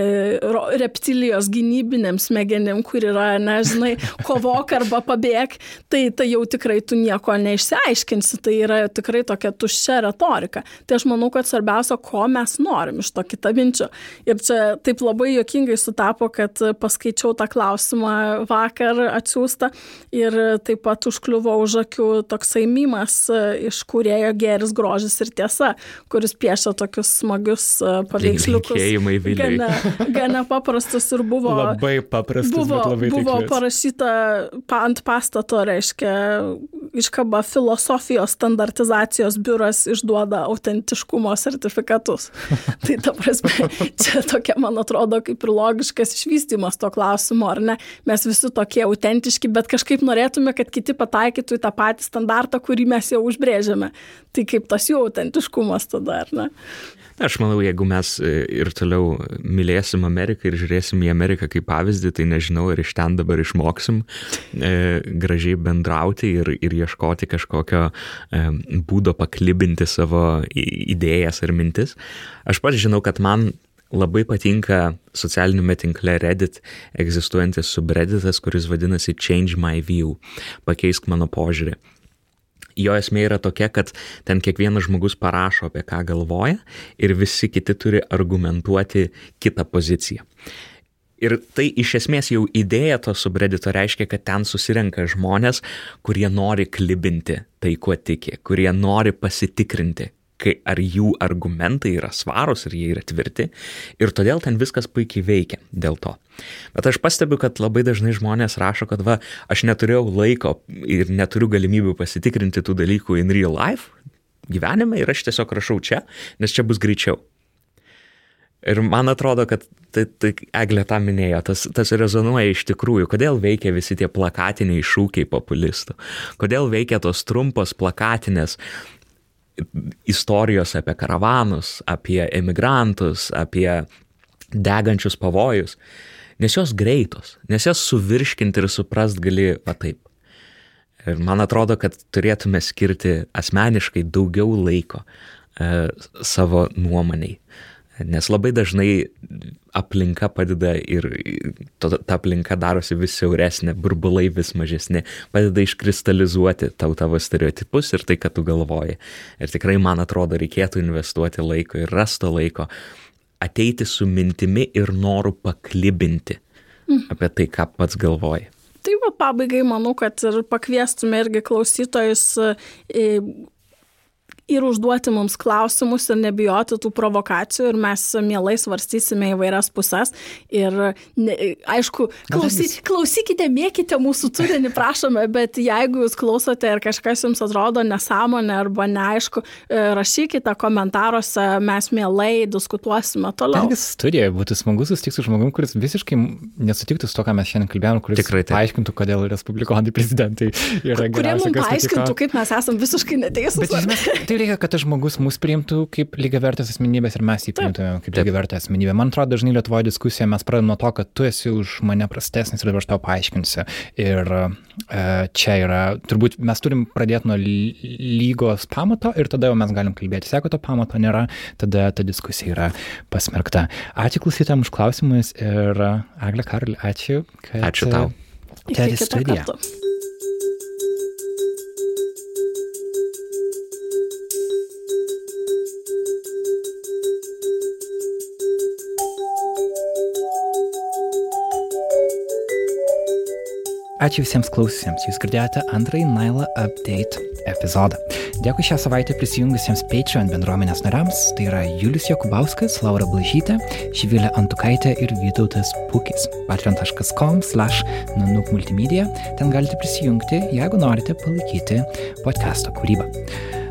reptilijos gynybinėm smegenim, kur yra, nežinai, kovok arba pabėg, tai, tai jau tikrai tu nieko neišsiaiškinsi, tai yra tikrai tokia tuščia retorika. Tai aš manau, kad svarbiausia, ko mes norim iš to kitą minčių. Ir čia taip labai jokingai sutapo, kad paskaičiau tą klausimą vakar atsiųstą ir taip pat užkliuvo už akių toksai mymas iš kurėjo geris, grožis ir tiesa, kuris piešia tokius smagius paveiksliukus. Gana, gana paprastus ir buvo. Labai paprastus. Buvo, labai buvo tiklis. parašyta pa, ant pastato, reiškia, iškaba filosofijos standartizacijos biuras išduoda autentiškumo sertifikatus. tai ta prasme, čia tokia, man atrodo, kaip ir logiškas išvystymas to klausimo, ar ne? Mes visi tokie autentiški, bet kažkaip norėtume, kad kiti pataikytų į tą patį standartą, kurį mes jau užbrėžiame. Tai kaip tas jų autentiškumas tada, ar ne? Aš manau, jeigu mes e, ir toliau mylėsim Ameriką ir žiūrėsim į Ameriką kaip pavyzdį, tai nežinau, ar iš ten dabar išmoksim e, gražiai bendrauti ir, ir ieškoti kažkokio e, būdo paklibinti savo idėjas ar mintis. Aš pats žinau, kad man labai patinka socialinėme tinkle Reddit egzistuojantis subredditas, kuris vadinasi Change My View, pakeisk mano požiūrį jo esmė yra tokia, kad ten kiekvienas žmogus parašo, apie ką galvoja ir visi kiti turi argumentuoti kitą poziciją. Ir tai iš esmės jau idėja to subredito reiškia, kad ten susirenka žmonės, kurie nori klibinti tai, kuo tiki, kurie nori pasitikrinti, kai ar jų argumentai yra svarūs ir jie yra tvirti ir todėl ten viskas puikiai veikia dėl to. Bet aš pastebiu, kad labai dažnai žmonės rašo, kad va, aš neturėjau laiko ir neturiu galimybių pasitikrinti tų dalykų in real life gyvenime ir aš tiesiog rašau čia, nes čia bus greičiau. Ir man atrodo, kad tai, tai Eglė tą minėjo, tas, tas rezonuoja iš tikrųjų, kodėl veikia visi tie plakatiniai šūkiai populistų, kodėl veikia tos trumpos plakatinės istorijos apie karavanus, apie emigrantus, apie degančius pavojus, nes jos greitos, nes jas suvirškinti ir suprast gali va taip. Ir man atrodo, kad turėtume skirti asmeniškai daugiau laiko e, savo nuomoniai. Nes labai dažnai aplinka padeda ir to, ta aplinka darosi vis siauresnė, burbulai vis mažesni, padeda iškristalizuoti tau tavo stereotipus ir tai, ką tu galvoji. Ir tikrai, man atrodo, reikėtų investuoti laiko ir rasto laiko ateiti su mintimi ir noru paklibinti mm. apie tai, ką pats galvoji. Tai va, pabaigai manau, kad ir pakviestume irgi klausytojus ir užduoti mums klausimus ir nebijoti tų provokacijų ir mes mielai svarstysime įvairias pusės. Ir ne, aišku, klausy, klausykite, mėkite mūsų turinį, prašome, bet jeigu jūs klausote ir kažkas jums atrodo nesąmonė arba neaišku, e, rašykite komentaruose, mes mielai diskutuosime toliau. Netgi studijoje būtų smagu susitikti su žmogum, kuris visiškai nesutiktų su to, ką mes šiandien kalbėjome, kuris Tikrai tai. paaiškintų, kodėl respublikonai prezidentai yra geriausi. Kurie mums paaiškintų, kaip mes esame visiškai neteisūs. Bet žinoma, tai reikia, kad tas žmogus mus priimtų kaip lygiavertės asmenybės ir mes jį priimtume kaip lygiavertę asmenybę. Man atrodo, dažnai Lietuvoje diskusija mes pradedame nuo to, kad tu esi už mane prastesnis ir dabar aš tau paaiškinsiu. Ir e, čia yra, turbūt mes turim pradėti nuo lygos pamato ir tada jau mes galim kalbėti. Jeigu to pamato nėra, tada ta diskusija yra pasmerkta. Ačiū klausytėm už klausimus ir Agle Karl, ačiū. Kad, ačiū tau. Tėtis studija. Kartu. Ačiū visiems klausysiams, jūs girdėjote antrąjį Naila Update epizodą. Dėkui šią savaitę prisijungusiems Patreon bendruomenės nariams, tai yra Julius Jokubauskas, Laura Blažytė, Šivilė Antukaitė ir Vytautas Pukis. patreon.com slash nanuk multimedia, ten galite prisijungti, jeigu norite palaikyti podcast'o kūrybą.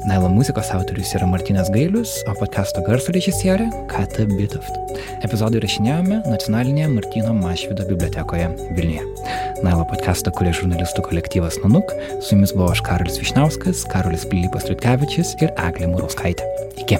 Nailo muzikos autorius yra Martinas Gailius, o podkasto garso režisierė Kata Bitoft. Epizodų įrašinėjome nacionalinėje Martino Mašvido bibliotekoje Vilniuje. Nailo podcastą kuria žurnalistų kolektyvas Nanuk, su jumis buvo aš Karolis Višnauskas, Karolis Pilypas Ritkevičius ir Eglė Murauskaitė. Iki.